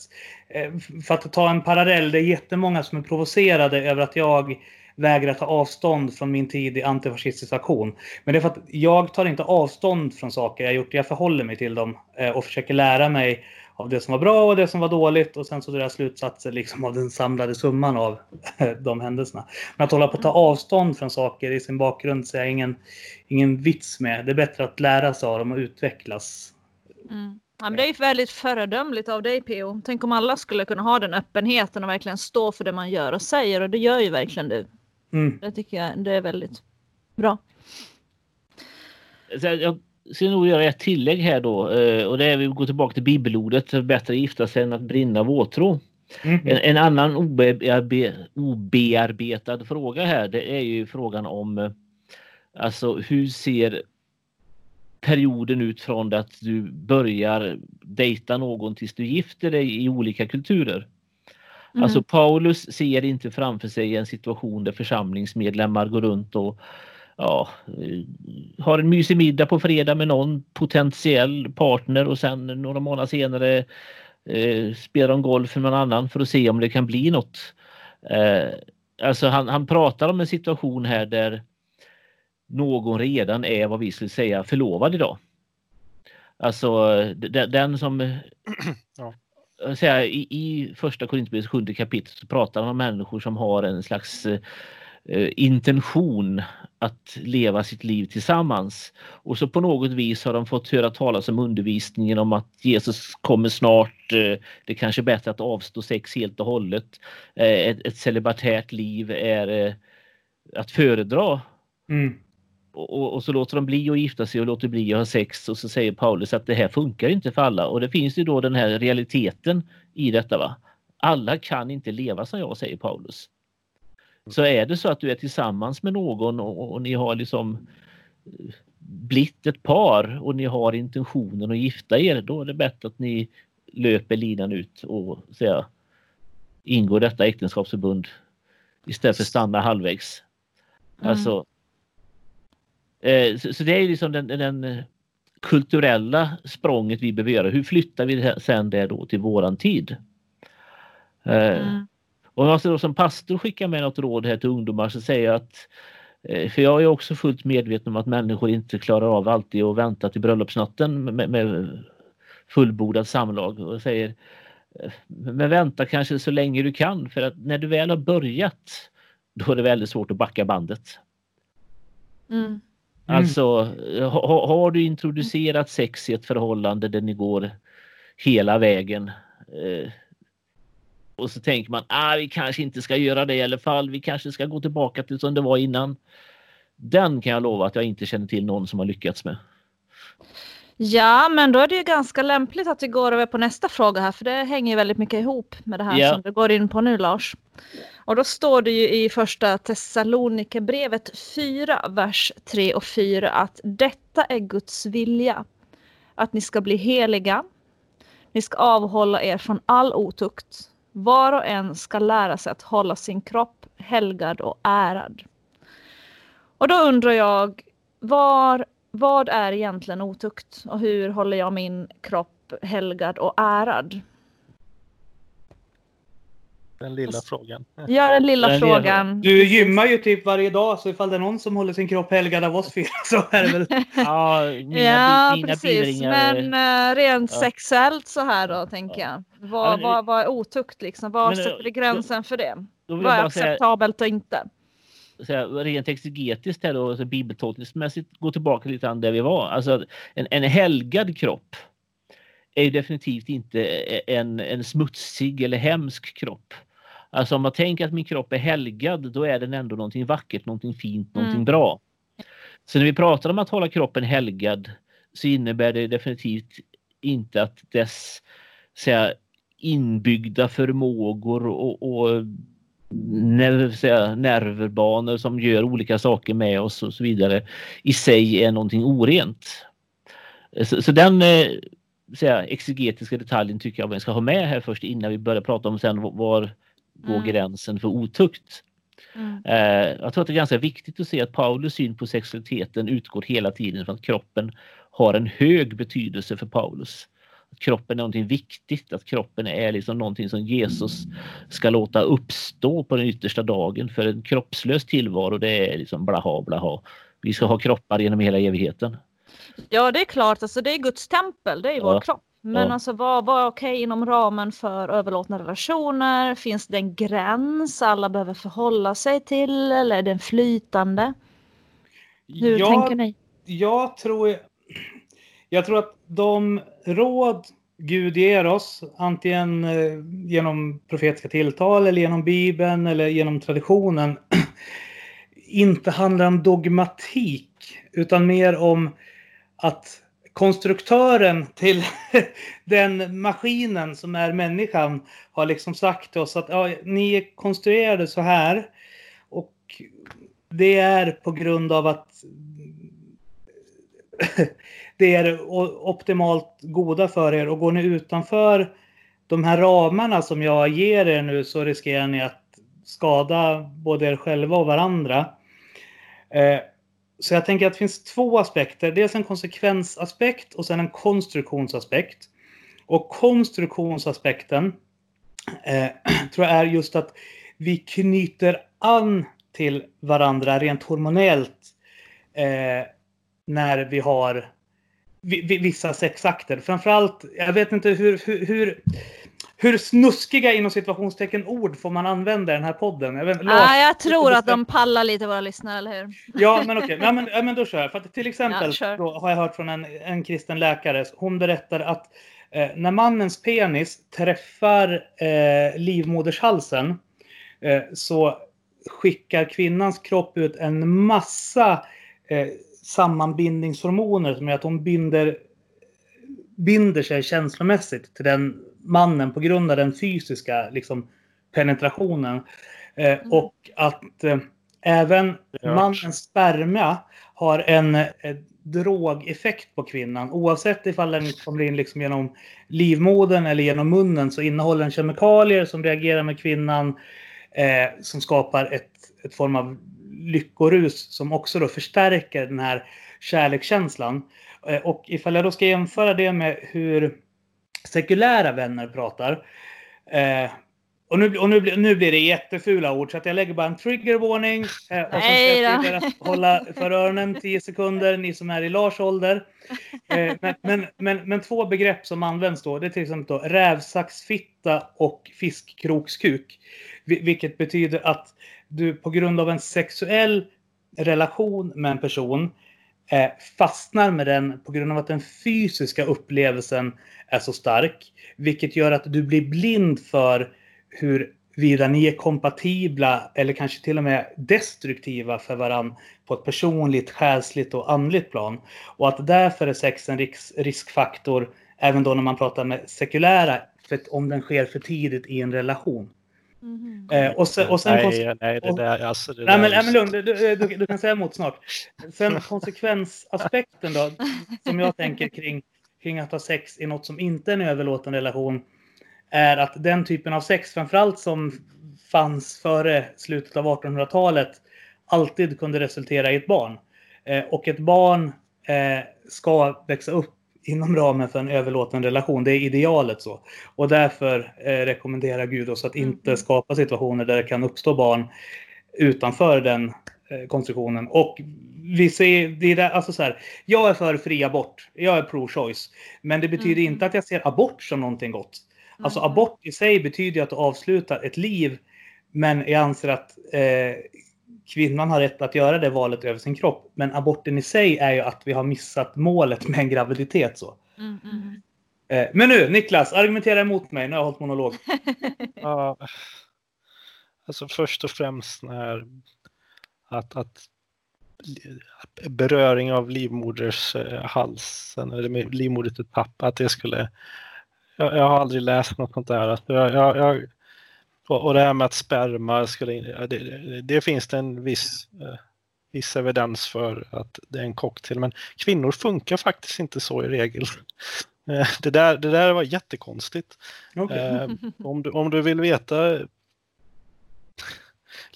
Eh, för att ta en parallell, det är jättemånga som är provocerade över att jag vägrar ta avstånd från min tid i antifascistisk aktion. Men det är för att jag tar inte avstånd från saker jag gjort. Jag förhåller mig till dem eh, och försöker lära mig av det som var bra och det som var dåligt och sen så drar jag slutsatser liksom av den samlade summan av eh, de händelserna. Men att hålla på att ta avstånd från saker i sin bakgrund ser jag ingen, ingen vits med. Det är bättre att lära sig av dem och utvecklas. Mm. Ja, men det är väldigt föredömligt av dig PO. Tänk om alla skulle kunna ha den öppenheten och verkligen stå för det man gör och säger och det gör ju verkligen du. Mm. Det tycker jag det är väldigt bra. Så jag ska nog göra ett tillägg här då eh, och det är vi går tillbaka till bibelordet bättre gifta sig än att brinna av åtrå. Mm. En, en annan obearbe, obearbetad fråga här det är ju frågan om eh, alltså hur ser perioden ut från det att du börjar dejta någon tills du gifter dig i olika kulturer. Mm. Alltså Paulus ser inte framför sig en situation där församlingsmedlemmar går runt och ja, eh, har en mysig middag på fredag med någon potentiell partner och sen några månader senare eh, spelar de golf med någon annan för att se om det kan bli något. Eh, alltså han, han pratar om en situation här där någon redan är vad vi skulle säga förlovad idag. Alltså den som (clears throat) Ja säga, i, i första Korinthierbrevets sjunde kapitel så pratar man om människor som har en slags eh, intention att leva sitt liv tillsammans. Och så på något vis har de fått höra talas om undervisningen om att Jesus kommer snart. Eh, det kanske är bättre att avstå sex helt och hållet. Eh, ett, ett celibatärt liv är eh, att föredra Mm och, och, så låter de bli att gifta sig och låter bli att ha sex och så säger Paulus att det här funkar inte för alla och det finns ju då den här realiteten i detta. va. Alla kan inte leva som jag säger Paulus. Så är det så att du är tillsammans med någon och, och ni har liksom eh, blivit ett par och ni har intentionen att gifta er, då är det bättre att ni löper linan ut och säga, ingår detta äktenskapsförbund istället för att stanna halvvägs. Mm. Alltså, så, så det är liksom den, den kulturella språnget vi behöver göra. Hur flyttar vi sen det då till våran tid? Eh, Mm. och jag ska då som pastor skicka med något råd här till ungdomar så säger jag att eh, för jag är också fullt medveten om att människor inte klarar av alltid att vänta till bröllopsnatten med, med fullbordat samlag och säger eh, men vänta kanske så länge du kan för att när du väl har börjat då är det väldigt svårt att backa bandet. Mm. Alltså ha, ha- har du introducerat sex i ett förhållande där ni går hela vägen eh, och så tänker man ah, vi kanske inte ska göra det i alla fall. Vi kanske ska gå tillbaka till som det var innan. Den kan jag lova att jag inte känner till någon som har lyckats med. Ja, men då är det ju ganska lämpligt att vi går över på nästa fråga här, för det hänger ju väldigt mycket ihop med det här Ja. som du går in på nu, Lars. Och då står det ju i första Thessalonikerbrevet 4, vers 3 och 4 att detta är Guds vilja, att ni ska bli heliga, ni ska avhålla er från all otukt, var och en ska lära sig att hålla sin kropp helgad och ärad. Och då undrar jag, var vad är egentligen otukt och hur håller jag min kropp helgad och ärad? Den lilla frågan. Ja, den lilla Den lilla- frågan. Du gymmar ju typ varje dag, så ifall det är någon som håller sin kropp helgad av oss fyra (laughs) så är det väl... (laughs) Ja, mina, Ja, mina precis. bildringar. Men eh, rent Ja. sexuellt så här då, tänker jag. Vad, Ja, vad, vad är otukt liksom? Var Men, sätter vi gränsen för det? då Vad är bara säga, acceptabelt och inte? säga, rent exegetiskt här då, alltså bibeltolkningsmässigt gå tillbaka lite grann där vi var. Alltså en, en helgad kropp är definitivt inte en, en smutsig eller hemsk kropp. Alltså om man tänker att min kropp är helgad, då är den ändå någonting vackert, någonting fint, någonting Mm. bra. Så när vi pratar om att hålla kroppen helgad så innebär det definitivt inte att dess säga, inbyggda förmågor och, och nerv, säga, nervbanor som gör olika saker med oss och så vidare i sig är någonting orent. Så, så den eh, säga, exegetiska detaljen tycker jag vi ska ha med här först innan vi börjar prata om sen var går Mm. gränsen för otukt. Mm. Eh, jag tror att det är ganska viktigt att se att Paulus syn på sexualiteten utgår hela tiden från att kroppen har en hög betydelse för Paulus. Att kroppen är någonting viktigt, att kroppen är liksom någonting som Jesus ska låta uppstå på den yttersta dagen. För en kroppslös tillvaro det är liksom blaha blaha. Vi ska ha kroppar genom hela evigheten. Ja, det är klart. Alltså, det är Guds tempel, det är Ja. vår kropp. Men Ja. alltså, vad, är okej inom ramen för överlåtna relationer? Finns det en gräns alla behöver förhålla sig till? Eller är den flytande? Hur jag, tänker ni? jag tror... Jag tror att de råd Gud ger oss, antingen eh, genom profetiska tilltal eller genom Bibeln eller genom traditionen, (clears throat) inte handlar om dogmatik utan mer om att konstruktören till (laughs) den maskinen som är människan har liksom sagt till oss att ja, ni är konstruerade så här och det är på grund av att (laughs) det är optimalt goda för er och går ni utanför de här ramarna som jag ger er nu så riskerar ni att skada både er själva och varandra. Eh, så jag tänker att det finns två aspekter. Dels en konsekvensaspekt och sen en konstruktionsaspekt. Och konstruktionsaspekten eh, (clears throat) tror jag är just att vi knyter an till varandra rent hormonellt eh, när vi har vissa sexakter. Framförallt, jag vet inte hur, hur, hur, hur snuskiga inom situationstecken ord får man använda i den här podden? Jag, vet, Lars, ah, jag du får tror att de pallar lite våra lyssnare, eller hur? Ja, men okej. Ja, men, ja, men då kör jag. För till exempel Ja, då har jag hört från en, en kristen läkare. Hon berättar att eh, när mannens penis träffar eh, livmodershalsen eh, så skickar kvinnans kropp ut en massa eh, sammanbindningshormoner som gör att hon binder, binder sig känslomässigt till den mannen på grund av den fysiska liksom, penetrationen. Eh, Mm. Och att eh, även Ja. mannens spermia har en, en drogeffekt på kvinnan. Oavsett ifall den kommer in liksom genom livmodern eller genom munnen så innehåller den kemikalier som reagerar med kvinnan eh, som skapar ett, ett form av lyckorus som också då förstärker den här kärlekskänslan. Eh, och ifall jag då ska jämföra det med hur sekulära vänner pratar. Eh, och nu, och nu, nu blir det jättefula ord så att jag lägger bara en triggervarning. Eh, och så ska jag att hålla för öronen 10 sekunder, ni som är i Lars ålder. Eh, men, men, men, men, två begrepp som används då, det är till exempel då, rävsaxfitta och fiskkrokskuk. Vilket betyder att du på grund av en sexuell relation med en person eh, fastnar med den på grund av att den fysiska upplevelsen är så stark. Vilket gör att du blir blind för huruvida ni är kompatibla eller kanske till och med destruktiva för varandra på ett personligt, själsligt och andligt plan. Och att därför är sex en risk, riskfaktor även då när man pratar med sekulära, för om den sker för tidigt i en relation. Mm. Eh, och sen, och sen nej, nej, det där, alltså det nej, men, nej, men lugn, du, du, du, du, kan säga emot snart. Sen konsekvensaspekten då, som jag tänker kring, kring att ha sex i något som inte är en överlåten relation, är att den typen av sex, framförallt som fanns före slutet av 1800-talet, alltid kunde resultera i ett barn. Eh, och ett barn eh, ska växa upp inom ramen för en överlåten relation. Det är idealet så. Och därför eh, rekommenderar Gud oss att inte mm. skapa situationer där det kan uppstå barn utanför den eh, konstruktionen. Och vi ser, det är alltså så här, jag är för fri abort, jag är pro-choice. Men det betyder mm. inte att jag ser abort som någonting gott. Alltså mm. abort i sig betyder att du avslutar ett liv. Men jag anser att eh, kvinnan har rätt att göra det valet över sin kropp. Men aborten i sig är ju att vi har missat målet med en graviditet. Så. Mm, mm. Eh, men nu, Niklas, argumentera emot mig. Nu har jag hållit monolog. (laughs) ja, alltså först och främst när att, att beröring av livmoders eh, halsen eller pappa, att det skulle jag, jag, har aldrig läst något sånt där. Jag, jag, jag, och det här med att sperma skulle... Det, det, det finns det en viss, eh, viss evidens för att det är en cocktail. Men kvinnor funkar faktiskt inte så i regel. (laughs) Eh, det där, det där var jättekonstigt. Okay. Eh, (laughs) om, du, om du vill veta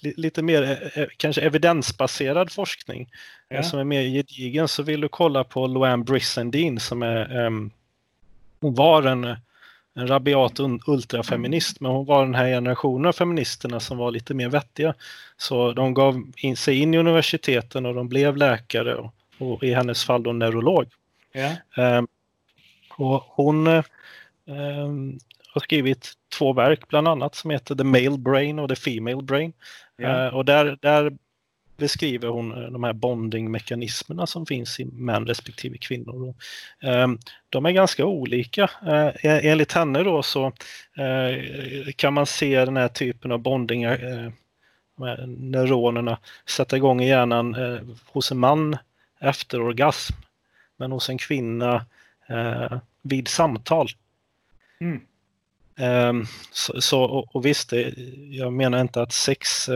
(laughs) lite mer kanske evidensbaserad forskning ja. som är mer gedigen så vill du kolla på Loanne Brissendine som är um, hon var en en rabiat ultrafeminist, men hon var den här generationen av feministerna som var lite mer vettiga. Så de gav in sig in i universiteten och de blev läkare och, och i hennes fall då neurolog. Yeah. Um, och hon um, har skrivit två verk bland annat som heter The Male Brain och The Female Brain. Yeah. Uh, och där, där beskriver hon eh, de här bondingmekanismerna som finns i män respektive kvinnor. Ehm, de är ganska olika. Eh, e-, enligt henne då så eh, kan man se den här typen av bonding, neuronerna sätta igång i hjärnan hos en man efter orgasm, men hos en kvinna vid samtal. Mm. Ehm, så, så och, och visst, jag menar inte att sex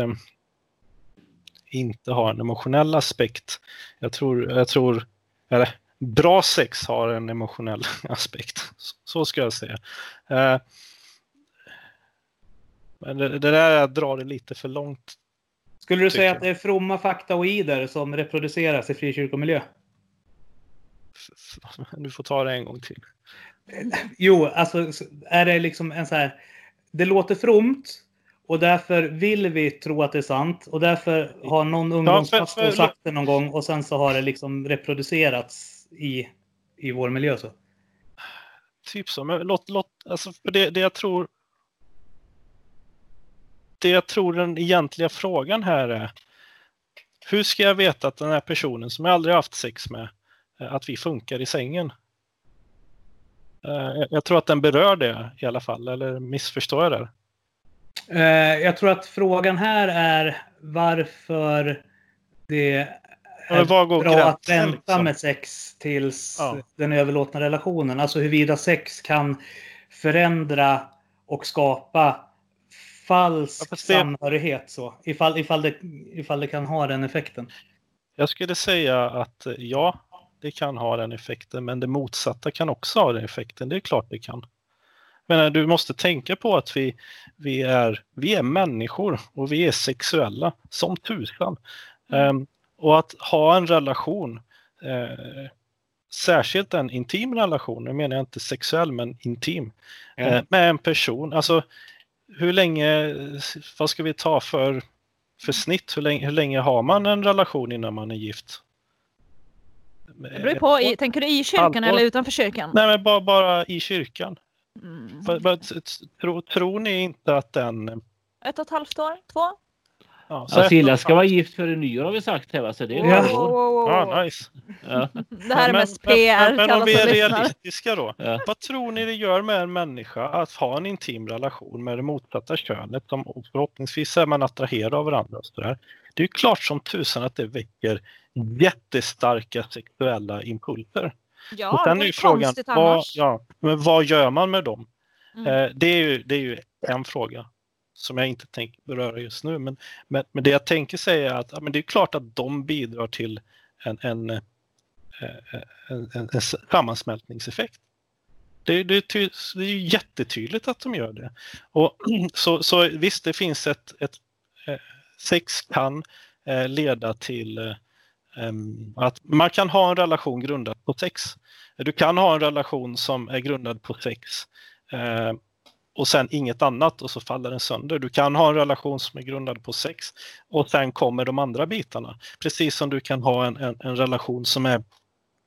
inte har en emotionell aspekt. Jag tror, jag tror eller bra sex har en emotionell (laughs) aspekt. Så ska jag säga. Eh, men det, det där drar det lite för långt. Skulle du säga att det är fromma faktaoider som reproduceras i frikyrkomiljö? (laughs) Du får ta det en gång till. Jo, alltså är det liksom en så här. Det låter fromt, och därför vill vi tro att det är sant. Och därför har någon ungdomspastor ja, sagt det någon gång och sen så har det liksom reproducerats i, i vår miljö. Så. Typ så. Men låt, låt, alltså det, det jag tror det jag tror den egentliga frågan här är hur ska jag veta att den här personen som jag aldrig haft sex med, eh, att vi funkar i sängen? Eh, jag tror att den berör det i alla fall, eller missförstår jag det? Eh, jag tror att frågan här är varför det är bra gränsen, att vänta liksom? med sex tills ja. den överlåtna relationen. Alltså huruvida sex kan förändra och skapa falsk ja, samhörighet. Så, ifall, ifall, det, ifall det kan ha den effekten. Jag skulle säga att eh, ja, det kan ha den effekten, men det motsatta kan också ha den effekten. Det är klart det kan. Men du måste tänka på att vi, vi, är, vi är människor och vi är sexuella som tusan. Um, och att ha en relation, eh, särskilt en intim relation, nu menar jag inte sexuell men intim, Ja. eh, med en person. Alltså hur länge, vad ska vi ta för, för snitt? Hur länge, hur länge har man en relation innan man är gift? Det beror på. I, tänker du i kyrkan Halvår. eller utanför kyrkan? Nej, men bara, bara i kyrkan. Mm. För, för, tro, tror ni inte att den... Ett och ett halvt år? Två? Ja, Ja, Silla ett- ska vara gift före nyår har vi sagt här va? Så det är Ja. ett år. Ja, nice. Ja. (laughs) Det här är Men- mest men- PR Men, men alla om vi är realistiska då. Ja. Vad tror ni det gör med en människa att ha en intim relation med det motsatta könet? Som förhoppningsvis är man attraherad av varandra. Och så där. Det är ju klart som tusan att det väcker jättestarka sexuella impulser. Ja, och det sen är vore ju frågan, vad, annars. ja, men vad gör man med dem? Mm. Eh, det, är ju, det är ju en fråga som jag inte tänker beröra just nu. Men, men, men det jag tänker säga är att ja, men det är klart att de bidrar till en, en, eh, en, en, en sammansmältningseffekt. Det, det, är det är ju jättetydligt att de gör det. Och, (clears throat) så, så visst, det finns ett, ett eh, sex kan eh, leda till eh, att man kan ha en relation grundad på sex. Du kan ha en relation som är grundad på sex eh, och sen inget annat och så faller den sönder. Du kan ha en relation som är grundad på sex och sen kommer de andra bitarna. Precis som du kan ha en, en, en relation som är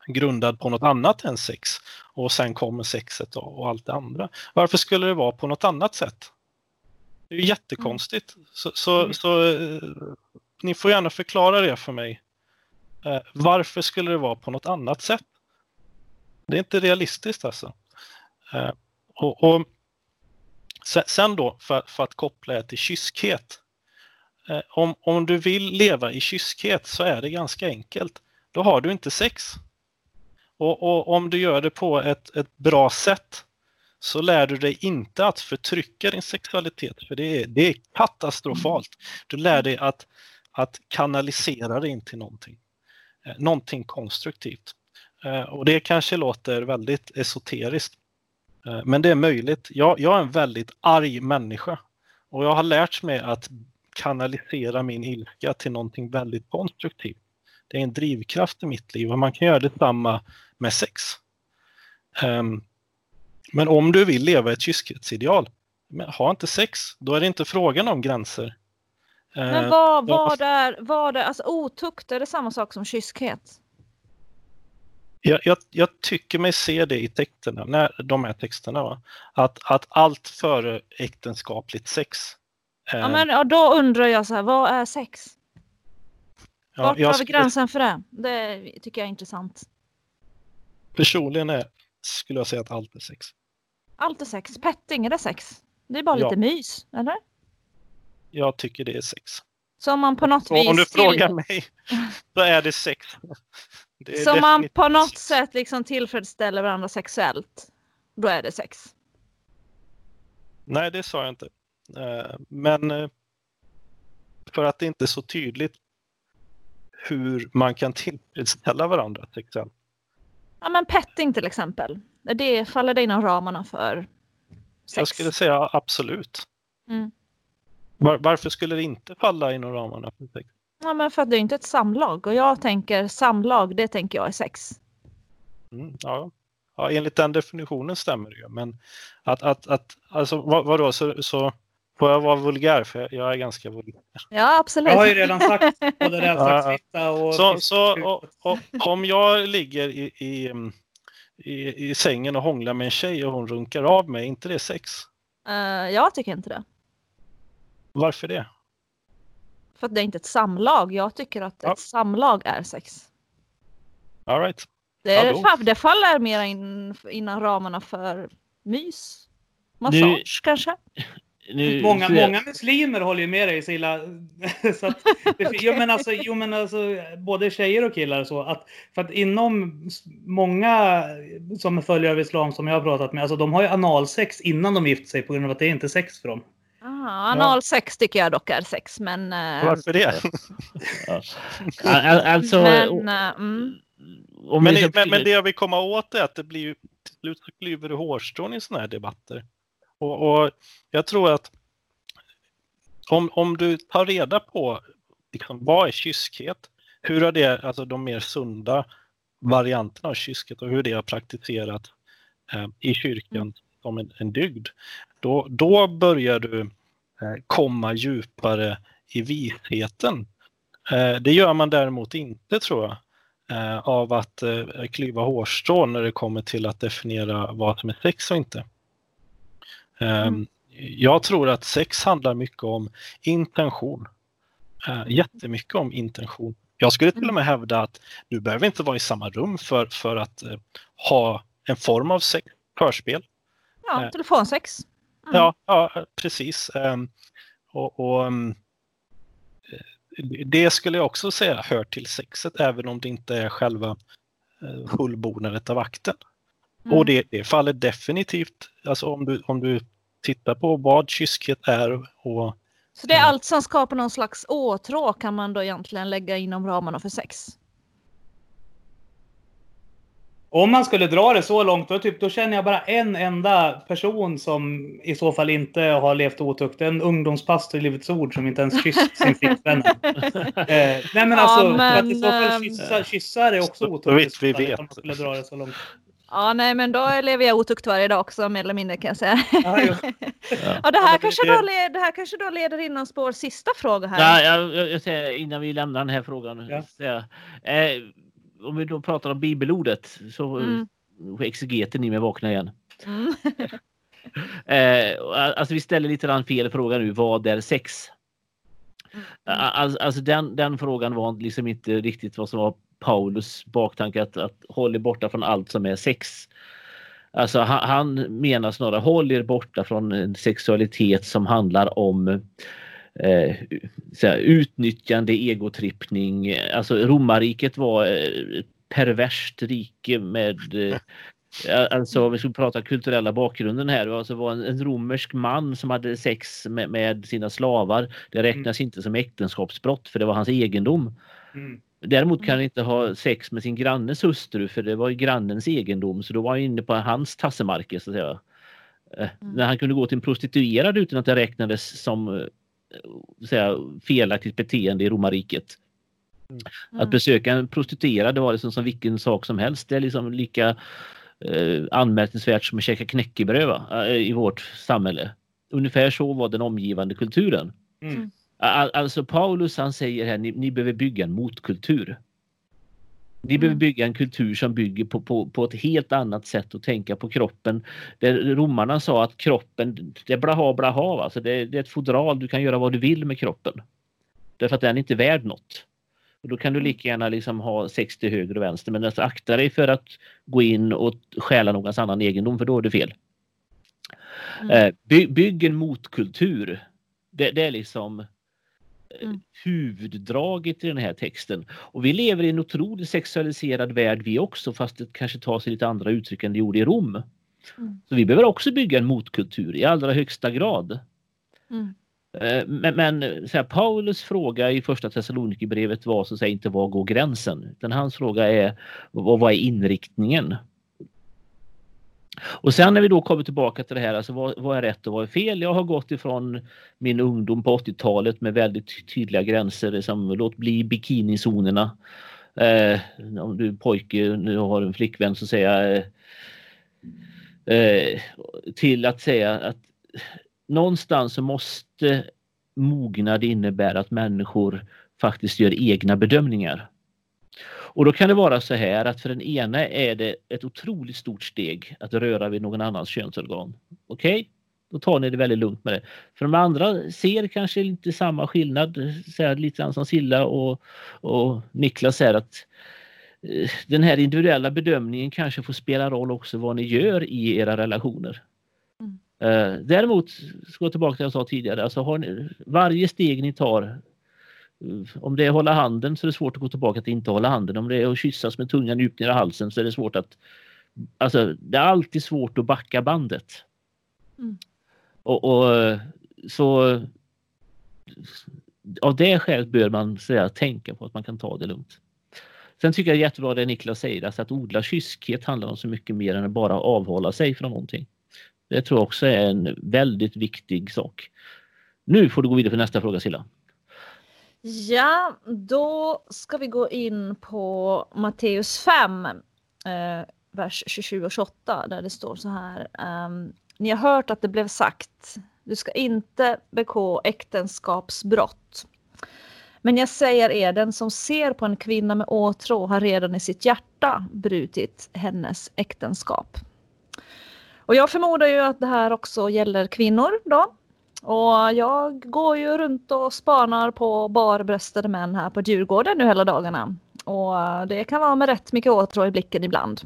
grundad på något annat än sex och sen kommer sexet och, och allt det andra. Varför skulle det vara på något annat sätt? Det är ju jättekonstigt. Så, så, Mm. så eh, ni får gärna förklara det för mig. Eh, varför skulle det vara på något annat sätt? Det är inte realistiskt alltså. Eh, och, och sen, sen då, för, för att koppla det till kyskhet. Eh, om, om du vill leva i kyskhet så är det ganska enkelt. Då har du inte sex. Och, och om du gör det på ett, ett bra sätt så lär du dig inte att förtrycka din sexualitet, för det är, det är katastrofalt. Du lär dig att, att kanalisera det in till någonting. Eh, någonting konstruktivt. Eh, och det kanske låter väldigt esoteriskt. Eh, men det är möjligt. Jag, jag är en väldigt arg människa. Och jag har lärt mig att kanalisera min ilska till någonting väldigt konstruktivt. Det är en drivkraft i mitt liv och man kan göra detsamma med sex. Ehm, men om du vill leva ett kyskhetsideal, ha inte sex. Då är det inte frågan om gränser. Men Eh, vad, vad, är, vad är, alltså otukt, är det samma sak som kyskhet? Jag, jag, jag tycker mig se det i texterna, när, de här texterna, va? Att, att allt före äktenskapligt sex. eh, Ja, men och då undrar jag så här, vad är sex? ja, Vart jag drar vi gränsen för det? Det tycker jag är intressant. Personligen är, skulle jag säga att allt är sex. Allt är sex. Petting, är det sex? Det är bara Ja. lite mys, eller? Jag tycker det är sex. Så om man på något Och om du vis... till- frågar mig, så är det sex. (laughs) Det Så man definitivt på något sex. sätt liksom tillfredsställer varandra sexuellt, då är det sex. Nej, det sa jag inte. Eh, Men eh, för att det inte är så tydligt hur man kan tillfredsställa varandra sexuellt. Ja men petting till exempel. Det faller det inom ramarna för sex. Jag skulle säga absolut. Mm. Var, varför skulle det inte falla inom ramarna för sex? Ja men för att det är inte ett samlag och jag tänker samlag, det tänker jag är sex. Mm, ja. ja, enligt den definitionen stämmer det ju. Men att, att, att alltså vad, vadå, så, så får jag vara vulgär? För jag, jag är ganska vulgär. Ja absolut. Jag har ju redan sagt både rävsaxfitta och... Så, så och, och, om jag ligger i, i, i, i sängen och hånglar med en tjej och hon runkar av mig, är inte det sex? Eh, jag tycker inte det. Varför det? För att det är inte ett samlag. Jag tycker att Ja. ett samlag är sex. All right. Det, är, fa- det faller mer in, inom ramarna för mys. Massage kanske? (laughs) Nu, Många, jag- många muslimer håller ju med dig Silla. (laughs) så att, det, jo, men alltså, jo, men alltså, både tjejer och killar och så. Att, för att inom många som följer av islam som jag har pratat med, alltså, de har ju analsex innan de gifter sig på grund av att det är inte är sex för dem. Ah, analsex tycker jag dock är sex, men... eh, Varför det? Alltså, men, eh, mm. Men, ska- men, men det jag vill komma åt är att det blir ju till slut så klyver du hårstrån i sådana här debatter. Och, och jag tror att om, om du tar reda på liksom, vad är kyskhet, hur har det, alltså de mer sunda varianterna av kyskhet och hur det har praktiserats eh, i kyrkan som en, en dygd, då, då börjar du eh, komma djupare i visheten. Eh, det gör man däremot inte tror jag eh, av att klyva hårstrån när det kommer till att definiera vad som är sex och inte. Eh, Mm. Jag tror att sex handlar mycket om intention. Jättemycket om intention. Jag skulle till och med hävda att du behöver inte vara i samma rum för, för att ha en form av sex, förspel. Ja, telefonsex. Mm. Ja, ja precis. Ehm, och, och, ehm, det skulle jag också säga hör till sexet, även om det inte är själva eh, fullbordandet av akten. Mm. Och det, det faller definitivt, alltså om du, om du tittar på vad kyskhet är och Så det är allt som skapar någon slags åtrå kan man då egentligen lägga inom ramarna för sex? Om man skulle dra det så långt, då, typ, då känner jag bara en enda person som i så fall inte har levt otukt. En ungdomspastor i Livets Ord som inte ens kysst sin (laughs) flickvän. eh, nej men Ja, alltså, för men, att i så fall ehm, kyssar, kyssar är också Så otukt. vi så vet. Om man skulle dra det så långt. Ja, nej, men då lever jag otukt varje dag också, mer eller mindre kan jag säga. Ja. (laughs) Ja, det, här kanske då led, det här kanske då leder in oss på vår sista fråga här. Nej, jag, jag, jag säger innan vi lämnar den här frågan. Ja. Säga, eh, om vi då pratar om bibelordet så Mm. exegeten ni med vakna igen. Mm. (laughs) Eh, alltså vi ställer lite fel fråga nu. Vad är sex? Mm. Alltså, alltså den, den frågan var liksom inte riktigt vad som var Paulus baktanke att, att håll er borta från allt som är sex. Alltså han, han menar snarare håll er borta från en sexualitet som handlar om eh, här, utnyttjande, egotrippning. Alltså romarriket var eh, perverst rike med eh, Alltså om vi ska prata kulturella bakgrunden här. Alltså var en, en romersk man som hade sex med, med sina slavar. Det räknas inte som äktenskapsbrott för det var hans egendom. Mm. Däremot kan han inte ha sex med sin grannes hustru för det var ju grannens egendom så då var han inne på hans tassemarker så att säga. Eh, Mm. När han kunde gå till en prostituerad utan att det räknades som eh, säga, felaktigt beteende i romarriket. Att Mm. besöka en prostituerad det var liksom som vilken sak som helst. Det är liksom lika eh, anmärkningsvärt som att käka knäckebröd va? Eh, i vårt samhälle. Ungefär så var den omgivande kulturen. Mm. Al- Alltså Paulus han säger här, ni, ni behöver bygga en motkultur. Ni behöver Mm. bygga en kultur som bygger på, på, på ett helt annat sätt att tänka på kroppen. Där romarna sa att kroppen, det är blaha blaha. Alltså det, det är ett fodral, du kan göra vad du vill med kroppen. Därför att den är inte värd något. Och då kan du lika gärna liksom ha sex till höger och vänster. Men alltså akta dig för att gå in och stjäla någons annan egendom för då är det fel. Mm. Eh, by, bygg en motkultur. Det, det är liksom Mm. huvuddraget i den här texten. Och vi lever i en otroligt sexualiserad värld vi också fast det kanske tar sig lite andra uttryck än det gjorde i Rom. Mm. Så vi behöver också bygga en motkultur i allra högsta grad. Mm. Eh, Men, men så här, Paulus fråga i första Thessalonikerbrevet var så att säga inte var går gränsen? Utan hans fråga är vad, vad är inriktningen? Och sen när vi då kommer tillbaka till det här, alltså vad, vad är rätt och vad är fel? Jag har gått ifrån min ungdom på 80-talet med väldigt tydliga gränser liksom, låt bli bikinizonerna. Eh, om du är pojke nu har en flickvän så säger jag eh, eh, till att säga att någonstans så måste mognad innebära att människor faktiskt gör egna bedömningar. Och då kan det vara så här att för den ena är det ett otroligt stort steg att röra vid någon annans könsorgan. Okej, då tar ni det väldigt lugnt med det. För de andra ser kanske inte samma skillnad, så lite grann som Silla och, och Niklas säger att eh, den här individuella bedömningen kanske får spela roll också vad ni gör i era relationer. Mm. Eh, Däremot, ska jag tillbaka till det jag sa tidigare, alltså har ni, varje steg ni tar om det är att hålla handen så är det svårt att gå tillbaka till inte hålla handen. Om det är att kyssas med tungan djupt ner i halsen så är det svårt att... Alltså det är alltid svårt att backa bandet. Mm. Och, och så av det skälet bör man säga, tänka på att man kan ta det lugnt. Sen tycker jag jättebra det Niklas säger, alltså att odla kyskhet handlar om så mycket mer än att bara avhålla sig från någonting. Det tror jag också är en väldigt viktig sak. Nu får du gå vidare för nästa fråga Silla. Ja, då ska vi gå in på Matteus 5, eh, vers 27 och 28 där det står så här. Um, ni har hört att det blev sagt, du ska inte begå äktenskapsbrott. Men jag säger er, den som ser på en kvinna med åtrå har redan i sitt hjärta brutit hennes äktenskap. Och jag förmodar ju att det här också gäller kvinnor då. Och jag går ju runt och spanar på barbröstade män här på Djurgården nu hela dagarna. Och det kan vara med rätt mycket åtrå i blicken ibland.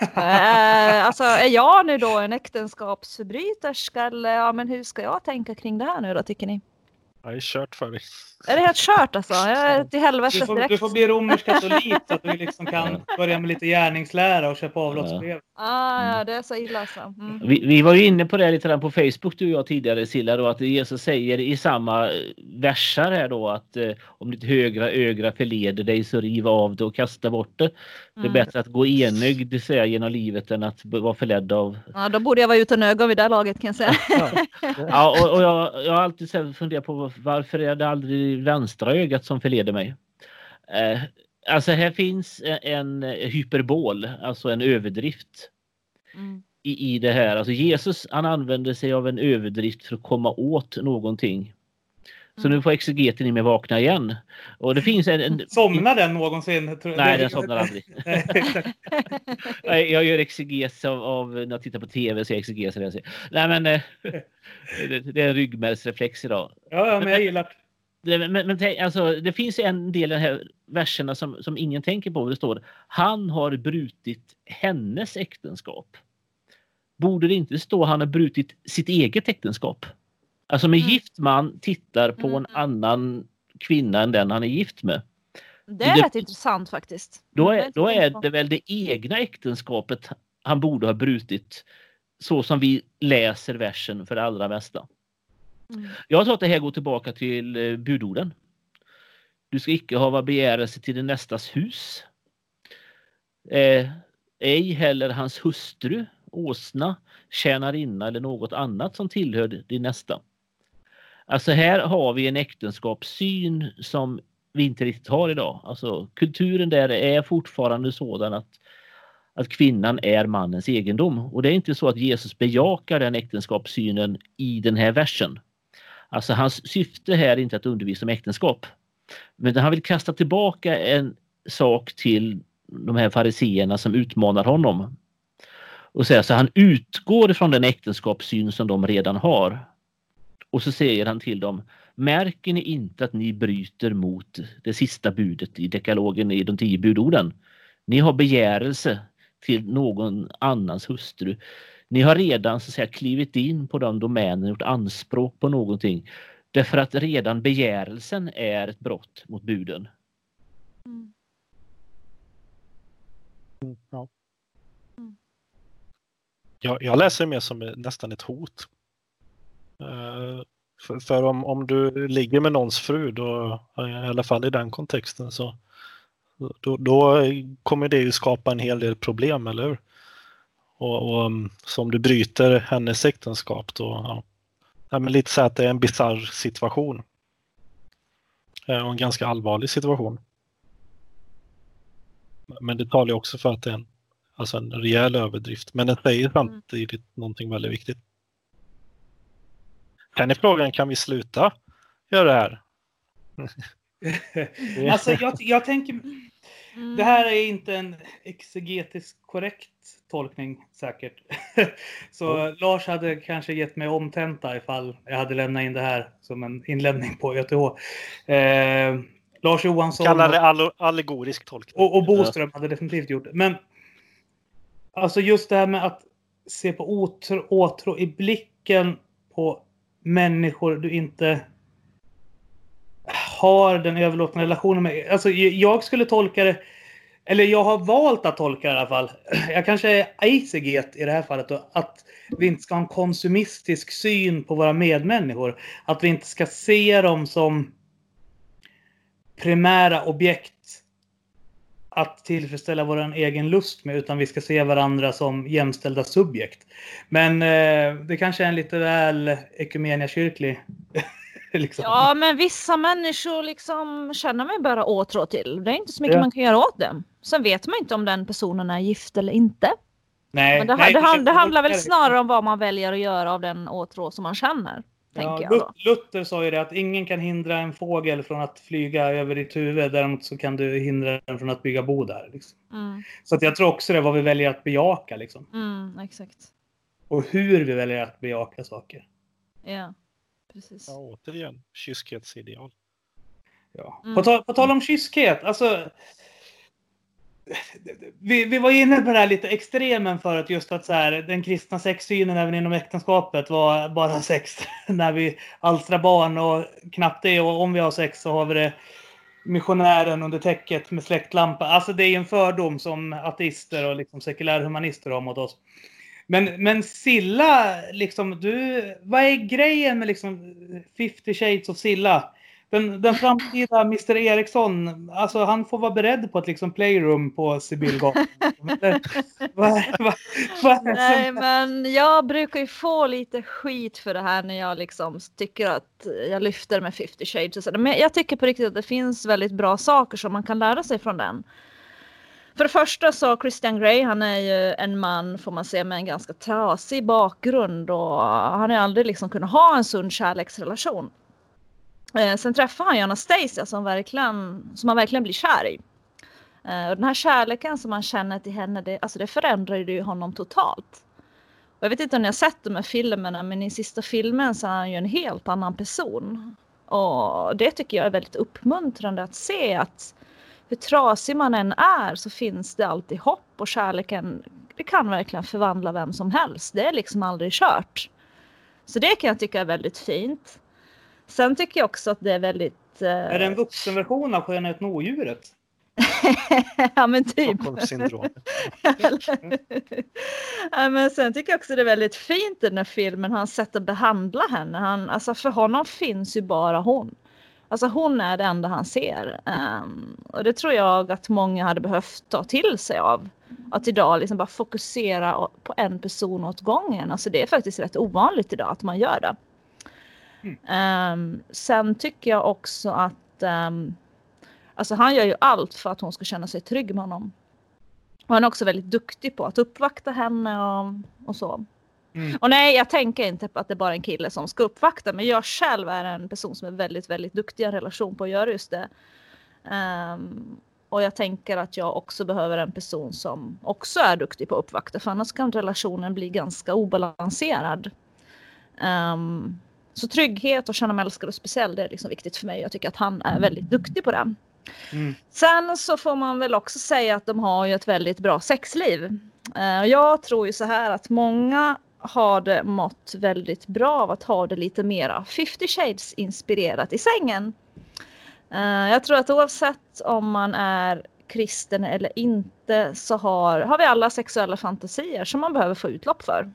(laughs) eh, alltså är jag nu då en äktenskapsförbryterska eller ja, men hur ska jag tänka kring det här nu då tycker ni? Ja, det är kört för dig. Är det helt kört alltså? Jag är till helvete Du får, direkt. du får bli romersk katolik så att du liksom kan börja med lite gärningslära och köpa avlatsbrev. Ah, ja, det är så illa alltså. Mm. Vi, vi var ju inne på det lite grann på Facebook du och jag tidigare Silla då att Jesus säger i samma versar här då att eh, om ditt högra öga förleder dig så riv av det och kasta bort det. Det är Mm. bättre att gå enögd säga genom livet än att vara förledd av Ja, då borde jag vara utan ögon vid det här laget kan jag säga. Ja, och, och jag, jag har alltid funderat på varför är det aldrig vänstra ögat som förleder mig? Eh, alltså här finns en, en hyperbol, alltså en överdrift Mm. i, i det här. Alltså Jesus han använder sig av en överdrift för att komma åt någonting. Så nu får exegeten i mig vakna igen. Och det finns en... en Somnar den någonsin? Tror- nej, den somnar aldrig. (laughs) (laughs) Nej, jag gör exeges av, av när jag tittar på tv så jag exegeser jag ser. Nej men eh, (laughs) det, är en ryggmärgsreflex idag. ja, ja, men jag gillar det. Men, men tänk, alltså, det finns en del i de här verserna som, som ingen tänker på. Det står han har brutit hennes äktenskap. Borde det inte stå han har brutit sitt eget äktenskap? Alltså med Mm. gift man tittar på en Mm. annan kvinna än den han är gift med. Det är Det- rätt intressant faktiskt. Då är, då är det väl det egna äktenskapet han borde ha brutit. Så som vi läser versen för det allra mesta. Mm. Jag tror att det här går tillbaka till eh, budorden. Du ska icke hava begärelse till din nästas hus. Eh, ej heller hans hustru, åsna, tjänarinna eller något annat som tillhör din nästa. Alltså här har vi en äktenskapssyn som vi inte riktigt har idag. Alltså kulturen där är fortfarande sådan att, att kvinnan är mannens egendom. Och det är inte så att Jesus bejakar den äktenskapssynen i den här versen. Alltså hans syfte här är inte att undervisa om äktenskap. Men han vill kasta tillbaka en sak till de här fariseerna som utmanar honom. Och säga så han utgår från den äktenskapssyn som de redan har. Och så säger han till dem Märker ni inte att ni bryter mot det sista budet i dekalogen i de tio budorden? Ni har begärelse till någon annans hustru. Ni har redan så att säga klivit in på de domänerna, gjort anspråk på någonting. Därför att redan begärelsen är ett brott mot buden. Mm. Ja. Mm. Jag, jag läser det mer som nästan ett hot. Eh, för för om, om du ligger med någons fru, då, eh, i alla fall i den kontexten, så då, då kommer det ju skapa en hel del problem, eller hur? Och, och mm, så om du bryter hennes äktenskap, då ja, ja, men lite så att det är en bizarr situation. Eh, och en ganska allvarlig situation. Men det talar ju också för att det är en, alltså en rejäl överdrift. Men det säger samtidigt någonting väldigt viktigt. Sen är frågan, kan vi sluta göra det här? (laughs) Alltså, jag, jag tänker, Mm. det här är inte en exegetisk korrekt tolkning säkert. (laughs) Så Lars hade kanske gett mig omtenta ifall jag hade lämnat in det här som en inlämning på YTH. Eh, Lars Johansson Kallar det allegorisk tolkning. och, och Boström hade definitivt gjort det. Men alltså just det här med att se på åtrå, åtrå i blicken på människor du inte har den överlåtna relationen med. Alltså, jag skulle tolka det eller jag har valt att tolka det i alla fall. (clears throat) Jag kanske är eiseget i det här fallet. Då, att vi inte ska ha en konsumistisk syn på våra medmänniskor. Att vi inte ska se dem som primära objekt att tillfredsställa vår egen lust med, utan vi ska se varandra som jämställda subjekt. Men eh, det kanske är en lite väl ekumeniakyrklig (laughs) liksom. Ja, men vissa människor liksom känner man bara åtrå till. Det är inte så mycket ja. man kan göra åt det. Sen vet man inte om den personen är gift eller inte. Nej, men det, nej, det, det, det handlar väl snarare om vad man väljer att göra av den åtrå som man känner. Ja, Luther sa ju det att ingen kan hindra en fågel från att flyga över ditt huvud. Däremot så kan du hindra den från att bygga bo där. Liksom. Mm. Så att jag tror också det är vad vi väljer att bejaka. Liksom. Mm, exakt. Och hur vi väljer att bejaka saker. Ja, precis. Ja, återigen, kyskhetsideal. Ja. Mm. På, tal, på tal om kyskhet, alltså vi, vi var inne på det här lite extremen förut, just att så här, den kristna sexsynen även inom äktenskapet var bara (laughs) sex när vi alstrar barn och knappt det. Och om vi har sex så har vi det missionären under täcket med släktlampa. Alltså det är en fördom som ateister och liksom sekulärhumanister har mot oss. Men, men Silla, liksom, du, vad är grejen med liksom 50 shades of Silla? Den, den framtida Mr Eriksson, alltså han får vara beredd på ett liksom playroom på Sibylgatan. Nej, men jag brukar ju få lite skit för det här när jag liksom tycker att jag lyfter med 50 shades. Men jag tycker på riktigt att det finns väldigt bra saker som man kan lära sig från den. För det första så Christian Grey, han är ju en man får man säga med en ganska trasig bakgrund och han har aldrig liksom kunnat ha en sund kärleksrelation. Eh, sen träffar han ju Anastasia som, verkligen, som han verkligen blir kär i. Eh, och den här kärleken som han känner till henne, det, alltså det förändrar ju honom totalt. Och jag vet inte om ni har sett de här filmerna, men i sista filmen så är han ju en helt annan person. Och det tycker jag är väldigt uppmuntrande att se att hur trasig man än är så finns det alltid hopp och kärleken det kan verkligen förvandla vem som helst. Det är liksom aldrig kört. Så det kan jag tycka är väldigt fint. Sen tycker jag också att det är väldigt... Eh... Är det en vuxenversion av Skönheten och odjuret? (laughs) ja men typ. (laughs) ja, men sen tycker jag också det är väldigt fint i den här filmen, hans sätt att behandla henne. Han, alltså för honom finns ju bara hon. Alltså hon är det enda han ser. Um, och det tror jag att många hade behövt ta till sig av. Att idag liksom bara fokusera på en person åt gången. Alltså det är faktiskt rätt ovanligt idag att man gör det. Um, sen tycker jag också att um, alltså han gör ju allt för att hon ska känna sig trygg med honom. Och han är också väldigt duktig på att uppvakta henne och, och så. Mm. Och nej, jag tänker inte på att det är bara en kille som ska uppvakta, men jag själv är en person som är väldigt, väldigt duktig i en relation på att göra just det. Um, och jag tänker att jag också behöver en person som också är duktig på att uppvakta, för annars kan relationen bli ganska obalanserad. Um, så trygghet och känna mig älskad och speciell, det är liksom viktigt för mig. Jag tycker att han är väldigt duktig på det. Mm. Sen så får man väl också säga att de har ju ett väldigt bra sexliv. Uh, jag tror ju så här att många har det mått väldigt bra av att ha det lite mera 50 shades inspirerat i sängen. Uh, jag tror att oavsett om man är kristen eller inte så har, har vi alla sexuella fantasier som man behöver få utlopp för.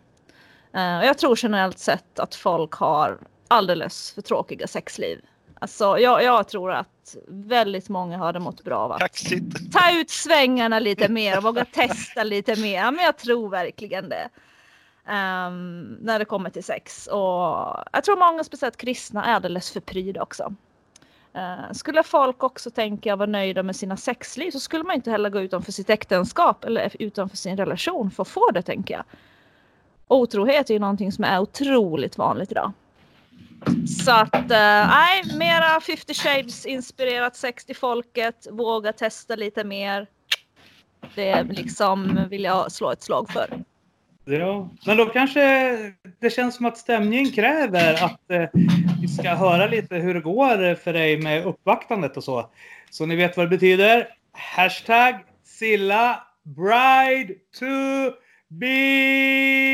Uh, jag tror generellt sett att folk har alldeles för tråkiga sexliv. Alltså, jag, jag tror att väldigt många hade mått bra av att Kaxigt. ta ut svängarna lite mer och våga testa lite mer. Men jag tror verkligen det. Um, när det kommer till sex. Och jag tror många, speciellt kristna, är alldeles för pryda också. Uh, skulle folk också tänka vara nöjda med sina sexliv så skulle man inte heller gå utanför sitt äktenskap eller utanför sin relation för att få det, tänker jag. Otrohet är ju någonting som är otroligt vanligt idag. Så att, eh, nej, eh, mera 50 shades inspirerat sex till folket. Våga testa lite mer. Det liksom vill jag slå ett slag för. Ja, men då kanske det känns som att stämningen kräver att eh, vi ska höra lite hur det går för dig med uppvaktandet och så. Så ni vet vad det betyder. Hashtag Silla Bride to be.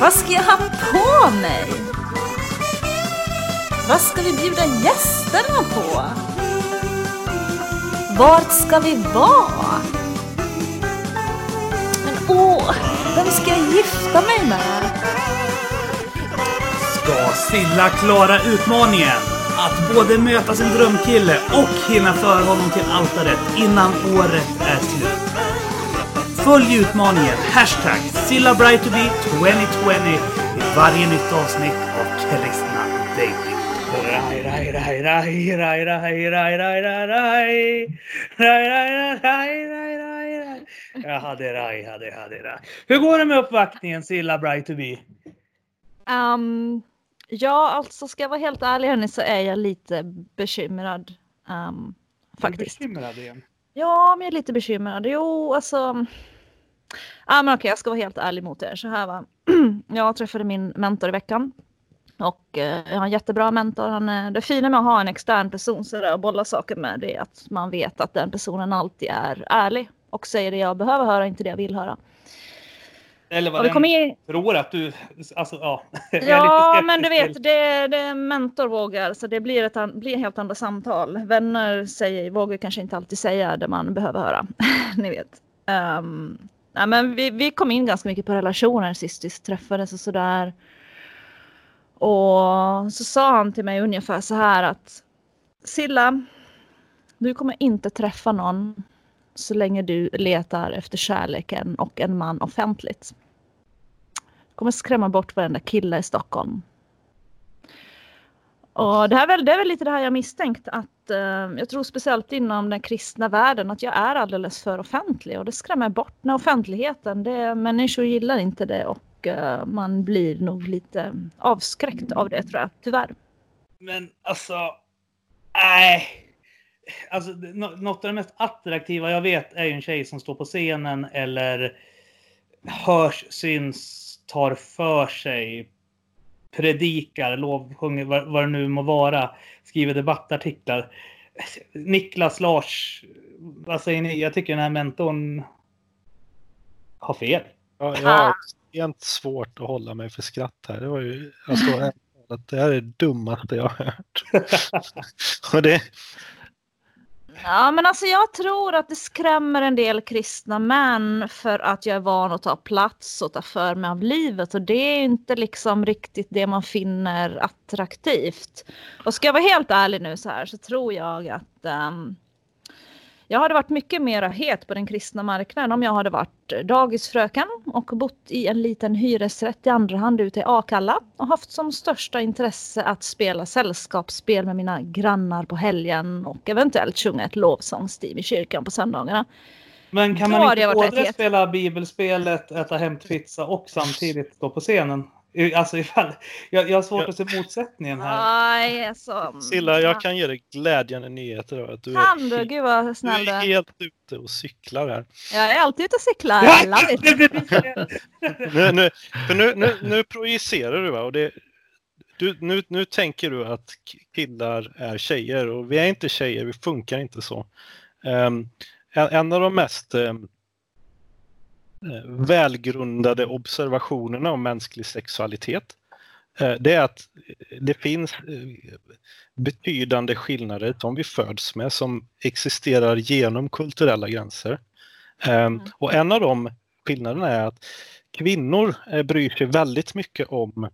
Vad ska jag ha på mig? Vad ska vi bjuda gästerna på? Vart ska vi vara? Men åh, vem ska jag gifta mig med? Ska Silla klara utmaningen? Att både möta sin drömkille och hinna föra honom till altaret innan året är slut. Följ utmaningen hashtag SillaBrightToBe2020 i varje nytt avsnitt av Kristna Baby. Jag hade raj, hade, hade raj. Hur går det med uppvaktningen Silla Bright to be? Um, ja, alltså ska jag vara helt ärlig hörni så är jag lite bekymrad. Um, faktiskt. Bekymrad igen? Ja, men jag är lite bekymrad. Jo, alltså Ja, men okej, jag ska vara helt ärlig mot er. Så här va. (clears throat) Jag träffade min mentor i veckan. Och eh, jag har en jättebra mentor. Han är, det fina med att ha en extern person så där, och bolla saker med det är att man vet att den personen alltid är ärlig och säger det jag behöver höra, inte det jag vill höra. Eller vad den in, tror att du... Alltså, ja. (laughs) Ja, men du vet, det, det är mentor vågar, så det blir, ett, blir helt andra samtal. Vänner säger, vågar kanske inte alltid säga det man behöver höra. (laughs) Ni vet. Um, Ja, men vi, vi kom in ganska mycket på relationer sist vi träffades och sådär. Och så sa han till mig ungefär så här att Silla, du kommer inte träffa någon så länge du letar efter kärleken och en man offentligt Du kommer skrämma bort varenda kille i Stockholm. Och det, här väl, det är väl lite det här jag misstänkt att Eh, jag tror speciellt inom den kristna världen att jag är alldeles för offentlig och det skrämmer bort den offentligheten. Det, människor gillar inte det och eh, man blir nog lite avskräckt av det tror jag, tyvärr. Men alltså... Nej. Alltså, något av det mest attraktiva jag vet är ju en tjej som står på scenen eller hörs, syns, tar för sig, predikar, lovsjunger, vad, vad det nu må vara, skriver debattartiklar. Niklas, Lars, vad säger ni? Jag tycker den här mentorn har fel. Ja, jag har extremt svårt att hålla mig för skratt här. Det var ju alltså, att (laughs) det här är det dummaste jag har hört. (laughs) Och det, Ja, men alltså jag tror att det skrämmer en del kristna män för att jag är van att ta plats och ta för mig av livet och det är inte liksom riktigt det man finner attraktivt. Och ska jag vara helt ärlig nu så här så tror jag att um, jag hade varit mycket mer het på den kristna marknaden om jag hade varit dagisfröken och bott i en liten hyresrätt i andra hand ute i Akalla och haft som största intresse att spela sällskapsspel med mina grannar på helgen och eventuellt sjunga ett lovsångsstil i kyrkan på söndagarna. Men kan Då man inte både spela bibelspelet, äta hämtpizza och samtidigt stå på scenen? Alltså ifall, jag, jag har svårt Ja. att se motsättningen här. Nej, alltså. Silla, jag kan ge dig glädjande nyheter. Då, att du, Kan du? är, Gud vad du snäll du är helt ute och cyklar här. Jag är alltid ute och cyklar. Nu, nu, för nu, nu, nu projicerar du va? Och det, du, nu, nu tänker du att killar är tjejer och vi är inte tjejer, vi funkar inte så. Ehm, en, en av de mest eh, välgrundade observationerna om mänsklig sexualitet eh, det är att det finns eh, betydande skillnader som vi föds med som existerar genom kulturella gränser. Ehm, Mm. Och en av de skillnaderna är att kvinnor eh, bryr sig väldigt mycket om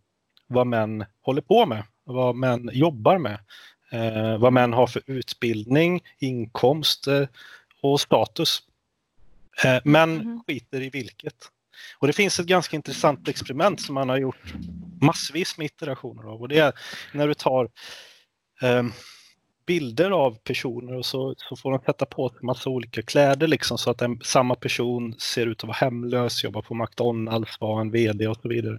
vad män håller på med, vad män jobbar med, eh, vad män har för utbildning, inkomst eh, och status. Eh, män Mhm. skiter i vilket. Och det finns ett ganska intressant experiment som man har gjort massvis med iterationer av och det är när du tar eh, bilder av personer och så, så får de sätta på sig massa olika kläder liksom så att en, samma person ser ut att vara hemlös, jobbar på McDonalds, vara en VD och så vidare.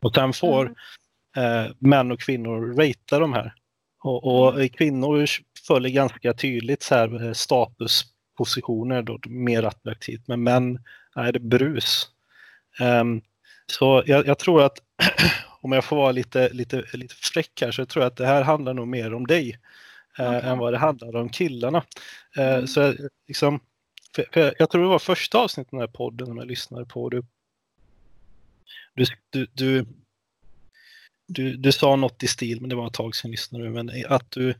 Och sen får eh, män och kvinnor ratea de här. Och, och kvinnor följer ganska tydligt så här, eh, statuspositioner, då, mer attraktivt. Men män är det brus. Ehm, så jag, jag tror att (clears throat) om jag får vara lite, lite, lite fräck här så tror jag att det här handlar nog mer om dig eh, Okej. än vad det handlar om killarna. Eh, Mm. Så jag, liksom, för, för jag- jag tror det var första avsnittet av den här podden som jag lyssnade på. Du, du, du, du, du, du sa något i stil, men det var ett tag sedan jag lyssnade, men att du,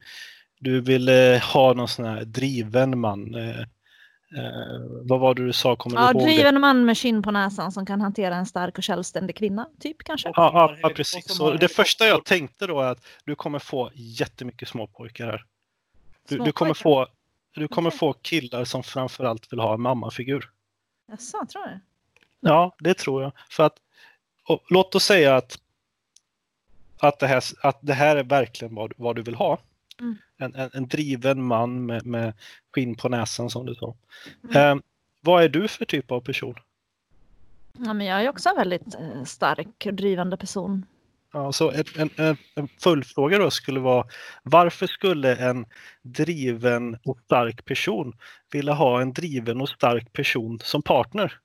du ville ha någon sån här driven man. Eh, eh, vad var det du sa? Kommer Ja, du ihåg driven man med skinn på näsan som kan hantera en stark och självständig kvinna, typ kanske. Ja, ja, precis. Så det första jag tänkte då är att du kommer få jättemycket småpojkar här. Du, du, kommer, Småpojkar. få, du kommer Okej. få killar som framförallt vill ha en mammafigur. Jaså, tror du? Ja, det tror jag. För att, och, låt oss säga att, att, det, här, att det här är verkligen vad, vad du vill ha. Mm. En, en, en driven man med, med skinn på näsan som du sa. Mm. Eh, vad är du för typ av person? Ja, men jag är också en väldigt eh, stark och drivande person. Ja, så en, en, en, en följdfråga då skulle vara varför skulle en driven och stark person vilja ha en driven och stark person som partner?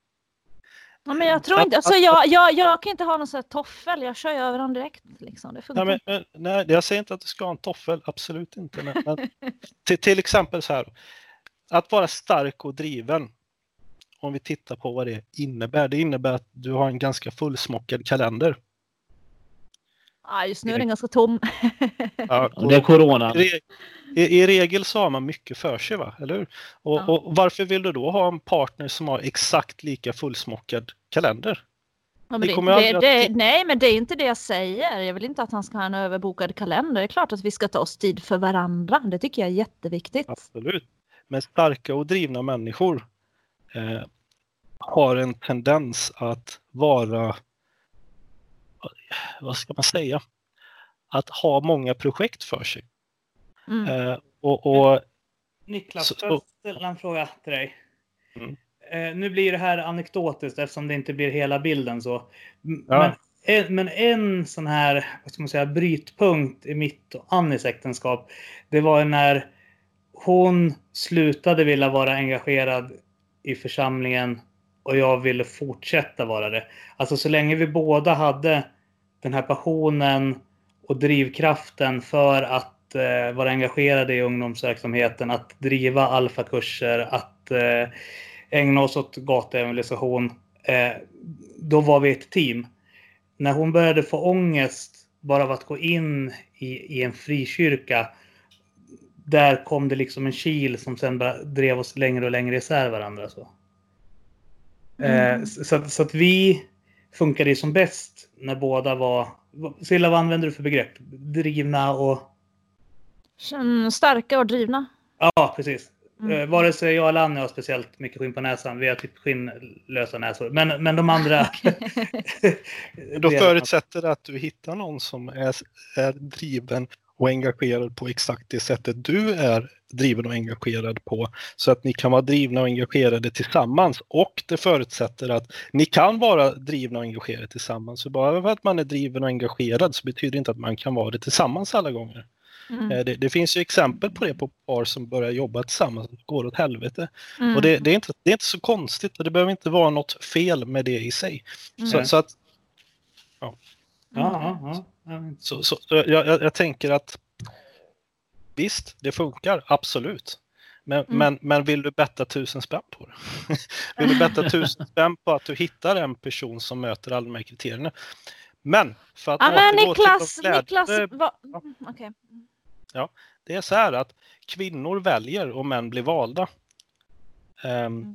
Ja, men jag tror inte, alltså jag, jag, jag kan inte ha någon sån här toffel, jag kör ju över dem direkt. Liksom. Det Nej, men, nej, jag säger inte att du ska ha en toffel, absolut inte. Men, men, (laughs) till, till exempel så här. Att vara stark och driven. Om vi tittar på vad det innebär. Det innebär att du har en ganska fullsmockad kalender. Ja, just nu är den ganska tom. Ja, (laughs) det är corona. I, i, I regel så har man mycket för sig, va? eller hur? Och, Ja. och varför vill du då ha en partner som har exakt lika fullsmockad kalender? Ja, men det, det, att det, nej, men det är inte det jag säger. Jag vill inte att han ska ha en överbokad kalender. Det är klart att vi ska ta oss tid för varandra. Det tycker jag är jätteviktigt. Absolut. Men starka och drivna människor eh, har en tendens att vara, vad ska man säga, att ha många projekt för sig. Mm. Eh, och, och Niklas, Så- får jag ställa en fråga till dig? Mm. Eh, nu blir det här anekdotiskt eftersom det inte blir hela bilden så. M- Ja. Men, en, men en sån här, vad ska man säga, brytpunkt i mitt och Annis äktenskap. Det var när hon slutade vilja vara engagerad i församlingen och jag ville fortsätta vara det. Alltså så länge vi båda hade den här passionen och drivkraften för att eh, vara engagerade i ungdomsverksamheten, att driva alfakurser, att eh, ägna oss åt gatuevangelisation. Eh, då var vi ett team. När hon började få ångest bara av att gå in i, i en frikyrka, där kom det liksom en kil som sen bara drev oss längre och längre isär varandra. Så, Mm. eh, så, att- så att vi funkade ju som bäst när båda var... Silla, vad använder du för begrepp? Drivna och... Starka och drivna. Ja, precis. Mm. Eh, Vare sig jag eller Annie har speciellt mycket skinn på näsan. Vi har typ skinnlösa näsor. Men, men de andra... (laughs) då förutsätter det att du hittar någon som är, är driven och engagerad på exakt det sättet du är driven och engagerad på. Så att ni kan vara drivna och engagerade tillsammans. Och det förutsätter att ni kan vara drivna och engagerade tillsammans. Så bara för att man är driven och engagerad så betyder det inte att man kan vara det tillsammans alla gånger. Mm. Eh, Det, det finns ju exempel på det på par som börjar jobba tillsammans och går åt helvete. Mm. Och det, det, är inte, det är inte så konstigt och det behöver inte vara något fel med det i sig. Så, Mm. så, att, Ja, så, så, så jag, jag, jag tänker att visst, det funkar, absolut. Men, Mm. men, men vill du betta tusen spänn på det? (laughs) vill du betta tusen (laughs) spänn på att du hittar en person som möter alla de här kriterierna? Men för att Ja, men återgå till Niklas, glädje- Niklas, vad... Ja. Mm. Det är så här att kvinnor väljer och män blir valda. Ehm, Mm.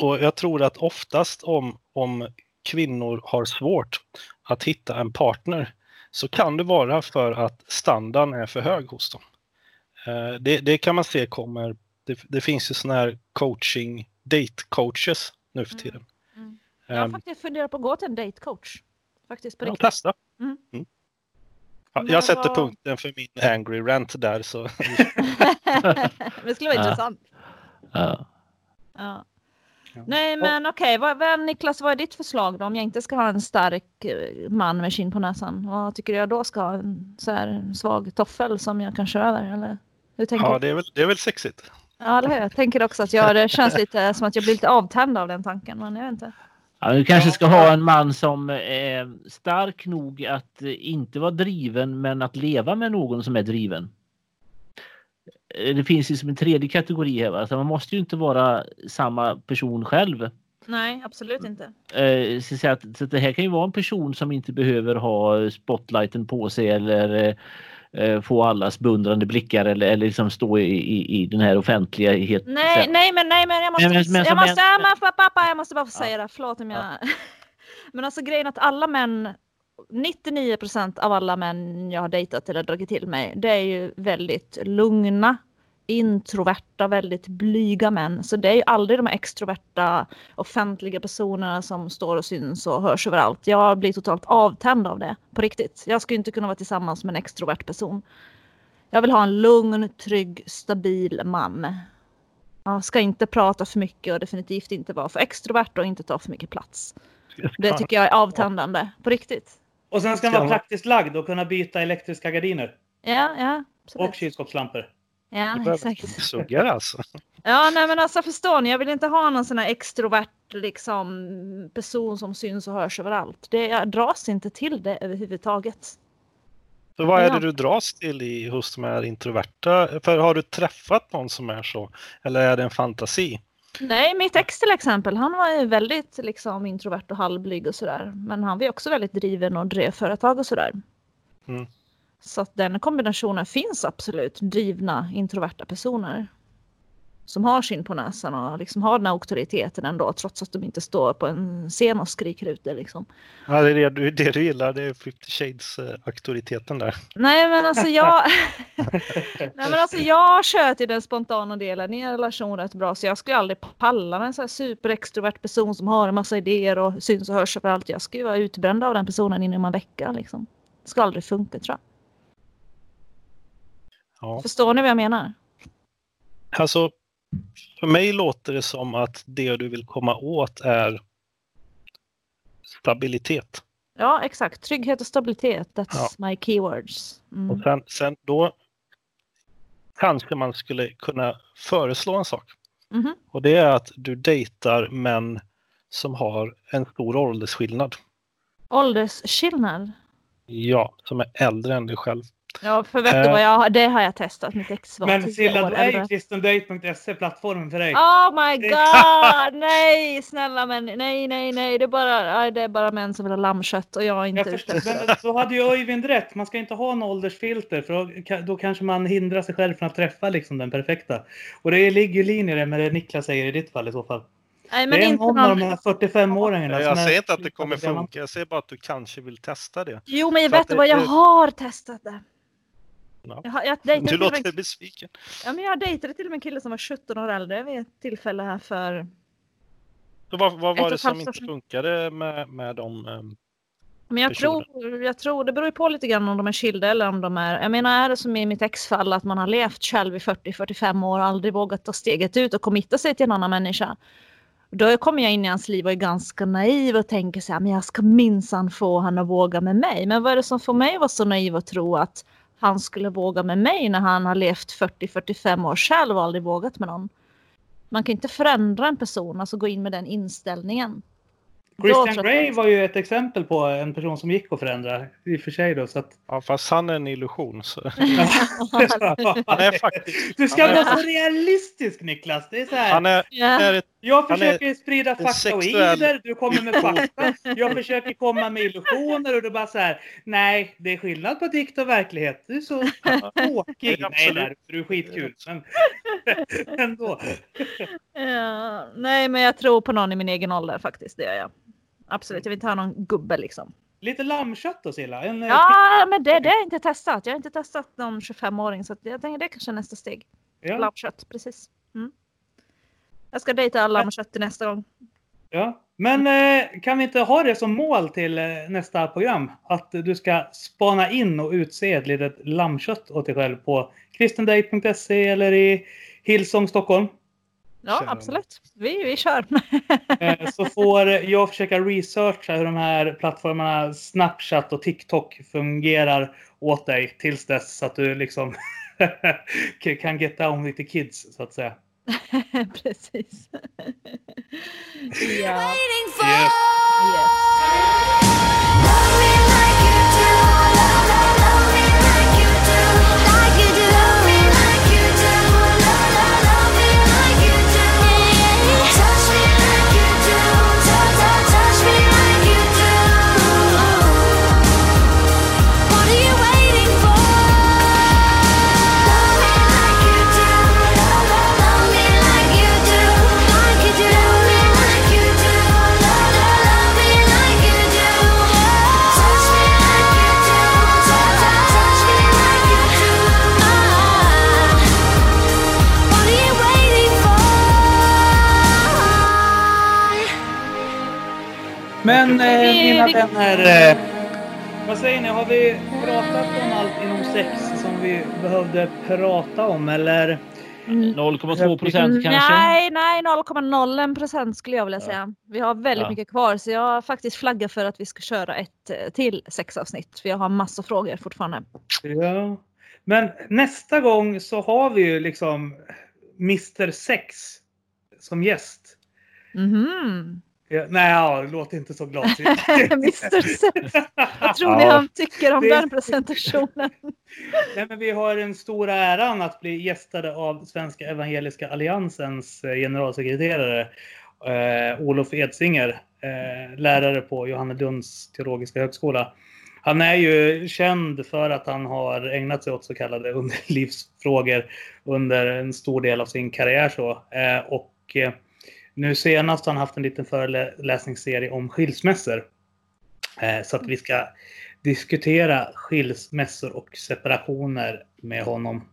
Och jag tror att oftast om, om kvinnor har svårt att hitta en partner så kan det vara för att standarden är för hög hos dem. Eh, det, det kan man se kommer, det, det finns ju sådana här coaching, date coaches nu för Mm. tiden. Mm. Jag har Ehm, faktiskt funderat på att gå till en datecoach. Faktiskt på ja, riktigt. testa. Mm. Mm. Ja, jag sätter vad- punkten för min angry rant där så (laughs) det skulle vara Ja. intressant. Ja. Ja. Ja. Nej men okej, vad, vad, Niklas vad är ditt förslag då? Om jag inte ska ha en stark eh, man med skinn på näsan. Vad tycker du jag då ska ha? En så här svag toffel som jag kan köra över? Eller? Hur tänker ja, det är väl, det är väl sexigt. Ja, eller hur? Jag tänker också att jag, det känns lite som att jag blir lite avtänd av den tanken. Men jag vet inte. Ja, du kanske ska ha en man som är stark nog att eh, inte vara driven men att leva med någon som är driven. Eh, Det finns ju som en tredje kategori här. Va? Alltså man måste ju inte vara samma person själv. Nej, absolut inte. Eh, så, så, att, så att det här kan ju vara en person som inte behöver ha spotlighten på sig eller eh, få allas beundrande blickar eller, eller liksom stå i, i, i den här offentliga... Nej, nej, men nej, men jag måste, Men- men- jag, måste, ja, men, pappa, jag måste bara få Ja. säga det. Förlåt om jag... (laughs) men alltså grejen att alla män, 99% av alla män jag har dejtat eller dragit till mig, det är ju väldigt lugna, introverta, väldigt blyga män. Så det är ju aldrig de här extroverta, offentliga personerna som står och syns och hörs överallt. Jag blir totalt avtänd av det, på riktigt. Jag skulle inte kunna vara tillsammans med en extrovert person. Jag vill ha en lugn, trygg, stabil man. Man ska inte prata för mycket och definitivt inte vara för extrovert och inte ta för mycket plats. Det tycker jag är avtändande, på riktigt. Och sen ska han vara praktiskt lagd och kunna byta elektriska gardiner. Ja, ja. absolut. Och kylskåpslampor. Ja, exakt. Suggar alltså. (laughs) Ja, nej men alltså förstår ni, jag vill inte ha någon sån här extrovert liksom person som syns och hörs överallt. Det, jag dras inte till det överhuvudtaget. Så vad är det du dras till i, hos de här introverta? För har du träffat någon som är så? Eller är det en fantasi? Nej, mitt ex till exempel, han var ju väldigt liksom introvert och halvblyg och sådär. Men han var ju också väldigt driven och drev företag och sådär. Mm. Så att den kombinationen finns absolut, drivna introverta personer. Som har sin på näsan och liksom har den här auktoriteten ändå trots att de inte står på en scen och skriker ut det liksom. Ja, det är det du, det du gillar, det är 50 Shades-auktoriteten där. Nej men alltså jag... (laughs) Nej men alltså jag kör till den spontana delen i en relation rätt bra så jag skulle aldrig palla med en sån här superextrovert person som har en massa idéer och syns och hörs överallt. Jag skulle vara utbränd av den personen inom en vecka liksom. Det skulle aldrig funka tror jag. Ja. Förstår ni vad jag menar? Alltså, för mig låter det som att det du vill komma åt är stabilitet. Ja exakt, trygghet och stabilitet. That's Ja. my keywords. Och Mm. sen, sen då kanske man skulle kunna föreslå en sak. Mhm. Och det är att du dejtar män som har en stor åldersskillnad. Åldersskillnad. Ja, som är äldre än dig själv. Ja för vet du Eh. vad jag har, det har jag testat. Mitt ex var Men år då är ju kristendate.se plattformen för dig. Oh my god! Nej, snälla men nej, nej, nej. Det är bara, det är bara män som vill ha lammkött och jag är inte Jag ute efter men då hade ju Öyvind rätt. Man ska inte ha en åldersfilter för då, då kanske man hindrar sig själv från att träffa liksom den perfekta. Och det ligger ju i linje med det Niklas säger i ditt fall i så fall. Nej, men det är inte någon av de här 45-åringarna Jag säger inte att det kommer funka, jag säger bara att du kanske vill testa det. Jo, men jag vet du det- vad? Jag det- har testat det. Ja. Jag, har, jag, dejtade Du låter med, besviken. ja, men jag dejtade till och med en kille som var 17 år äldre vid ett tillfälle här för... Så vad, vad var det som inte funkade med, med dem? ehm, Men jag Personer. tror, jag tror, det beror ju på lite grann om de är skilda eller om de är... Jag menar, är det som i mitt exfall att man har levt själv i 40-45 år och aldrig vågat ta steget ut och committa sig till en annan människa. Då kommer jag in i hans liv och är ganska naiv och tänker så här, men jag ska minsann få han att våga med mig. Men vad är det som får mig att vara så naiv och tro att han skulle våga med mig när han har levt 40-45 år själv och aldrig vågat med någon? Man kan inte förändra en person, alltså gå in med den inställningen. Christian Grey jag- var ju ett exempel på en person som gick att förändra. I och för sig då. Så att... Ja, fast han är en illusion. Så. (laughs) han är faktiskt- Du ska han är- vara så realistisk Niklas. Det är så här. Han är, Ja. är ett, Jag försöker sprida en faktaoider, sexuell- du kommer med (laughs) fakta. Jag försöker komma med illusioner och du bara så här. Nej, det är skillnad på dikt och verklighet. Du är så tråkig. Ja, Nej, där, du är skitkul. Men (laughs) ändå. Ja, nej, men jag tror på någon i min egen ålder faktiskt. Det gör jag. Absolut, jag vill inte ha någon gubbe liksom. Lite lammkött då Silla. En, eh, Ja, men det, det har jag inte testat. Jag har inte testat någon 25-åring så jag tänker det kanske är nästa steg. ja, Lammkött, precis. Mm. Jag ska dejta lammkött till nästa gång. ja. Men eh, kan vi inte ha det som mål till eh, nästa program? Att du ska spana in och utse ett litet lammkött åt dig själv på kristendate.se eller i Hillsong Stockholm. Ja, Kör. absolut. Vi, vi kör. (laughs) Eh, Så får jag försöka researcha hur de här plattformarna Snapchat och TikTok fungerar åt dig tills dess så att du liksom (laughs) kan get down with the kids så att säga. (laughs) precis. (laughs) ja. waiting for. Yes. Yes. Men eh, Vi- mina vänner, eh, vad säger ni? Har vi pratat om allt inom sex som vi behövde prata om eller? 0,2 procent kanske? Nej, nej 0,01 procent skulle jag vilja säga. Vi har väldigt Ja. mycket kvar så jag har faktiskt flaggat för att vi ska köra ett eh, till sexavsnitt. För jag har massor frågor fortfarande. Ja. Men nästa gång så har vi ju liksom Mr Sex som gäst. Mhm. Ja, nej, ja, det låter inte så gladigt. (laughs) Mr Sex. Vad tror ni Ja. han tycker om Det- den presentationen? (laughs) Nej, men vi har den stora äran att bli gästade av Svenska Evangeliska Alliansens eh, generalsekreterare eh, Olof Edsinger, eh, lärare på Johannelunds teologiska högskola. Han är ju känd för att han har ägnat sig åt så kallade underlivsfrågor under en stor del av sin karriär. Så. Eh, och eh, nu senast har han haft en liten föreläsningsserie om skilsmässor. Eh, så att vi ska diskutera skilsmässor och separationer med honom.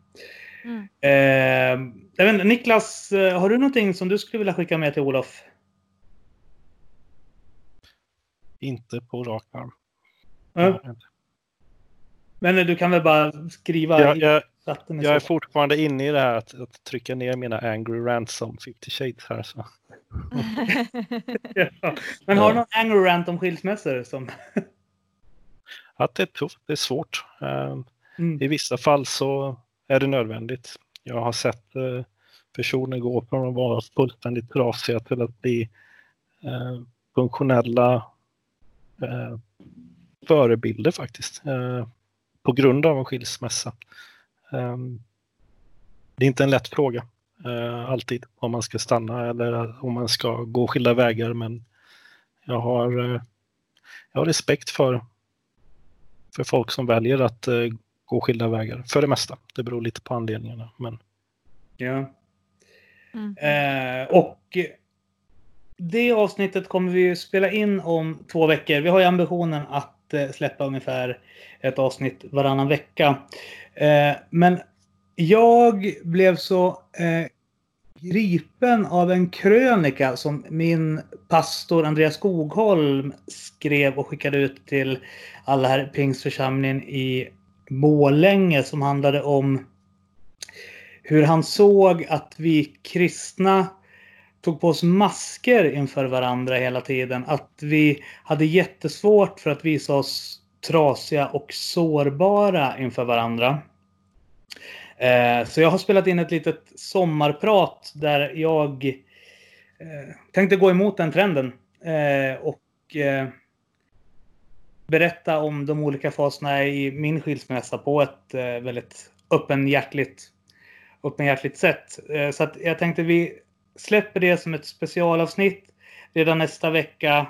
Mm. Eh, inte, Niklas, eh, har du någonting som du skulle vilja skicka med till Olof? Inte på rak arm. Ja. Men eh, du kan väl bara skriva Jag, i jag, jag är fortfarande inne i det här att, att trycka ner mina angry rants om 50 shades här. Så. (laughs) Ja. Men har du Ja. någon anger rant om skilsmässor? Som... Att det är tufft, det är svårt. Eh, Mm. I vissa fall så är det nödvändigt. Jag har sett eh, personer gå från att vara fullständigt trasiga till att bli eh, funktionella eh, förebilder faktiskt. Eh, på grund av en skilsmässa. Eh, det är inte en lätt fråga eh, alltid om man ska stanna eller om man ska gå skilda vägar men jag har, eh, jag har respekt för, för folk som väljer att eh, gå skilda vägar. För det mesta. Det beror lite på anledningarna. Men Ja. Mm. Eh, och det avsnittet kommer vi ju spela in om två veckor. Vi har ju ambitionen att släppa ungefär ett avsnitt varannan vecka. Eh, men jag blev så eh, gripen av en krönika som min pastor Andreas Skogholm skrev och skickade ut till alla här i Pingstförsamlingen i Målänge som handlade om hur han såg att vi kristna tog på oss masker inför varandra hela tiden. Att vi hade jättesvårt för att visa oss trasiga och sårbara inför varandra. Eh, Så jag har spelat in ett litet sommarprat där jag eh, tänkte gå emot den trenden. eh, Och eh, berätta om de olika faserna i min skilsmässa på ett eh, väldigt öppenhjärtligt öppenhjärtligt sätt. Eh, så att jag tänkte vi släpper det som ett specialavsnitt redan nästa vecka.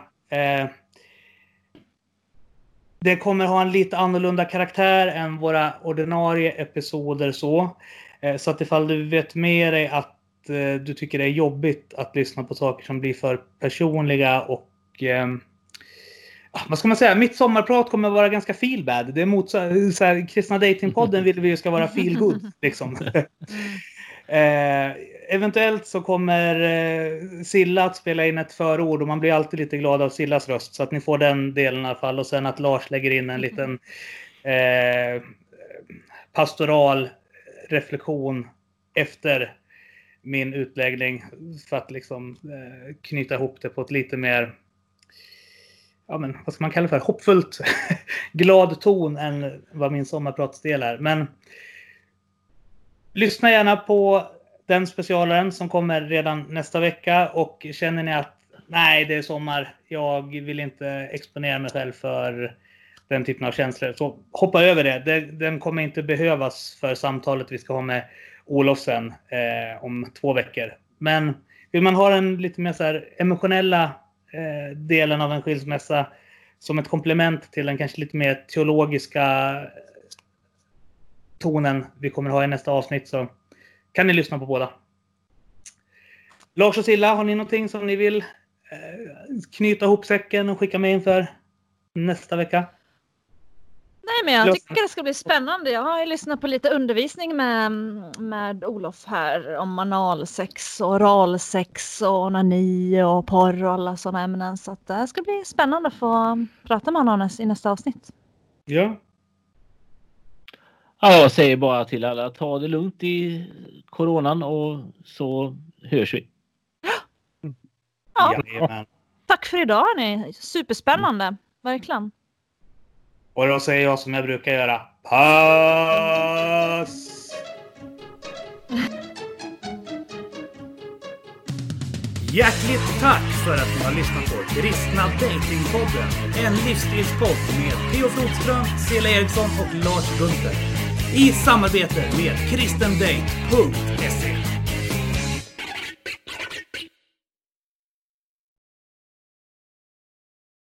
Det kommer ha en lite annorlunda karaktär än våra ordinarie episoder så. Eh, Så att ifall du vet med dig att eh, du tycker det är jobbigt att lyssna på saker som blir för personliga och ehm, vad ska man säga? Mitt sommarprat kommer vara ganska feel bad. Det är mot så här, Kristna Datingpodden vill vi ju ska vara feel good (laughs) liksom. (laughs) Eh, eventuellt så kommer eh, Silla att spela in ett förord och man blir alltid lite glad av Sillas röst. Så att ni får den delen i alla fall. Och sen att Lars lägger in en liten eh, pastoral reflektion efter min utläggning. För att liksom eh, knyta ihop det på ett lite mer ja, men, vad ska man kalla det för, hoppfullt (laughs) glad ton än vad min sommarpratsdel är. Men lyssna gärna på den specialaren som kommer redan nästa vecka och känner ni att nej, det är sommar, jag vill inte exponera mig själv för den typen av känslor, så hoppa över det. det den kommer inte behövas för samtalet vi ska ha med Olof sen eh, om två veckor. Men vill man ha den lite mer så här emotionella eh, delen av en skilsmässa som ett komplement till den kanske lite mer teologiska tonen vi kommer ha i nästa avsnitt så kan ni lyssna på båda. Lars och Silla, har ni någonting som ni vill eh, knyta ihop säcken och skicka med inför nästa vecka? Nej, men jag Ja. tycker det ska bli spännande. Jag har lyssnat på lite undervisning med, med Olof här om analsex och oralsex och onani och porr och alla sådana ämnen. Så att det ska bli spännande att få prata med honom i nästa avsnitt. Ja. Ja, jag säger bara till alla, ta det lugnt i coronan och så hörs vi. Ja, Jajamän. tack för idag hörni. Superspännande. Verkligen. Och då säger jag som jag brukar göra. Pass! Hjärtligt tack för att ni har lyssnat på Kristna Datingpodden. En livsstilspodd med Theo Flodström, Celia Eriksson och Lars Gunther. I samarbete med kristendate.se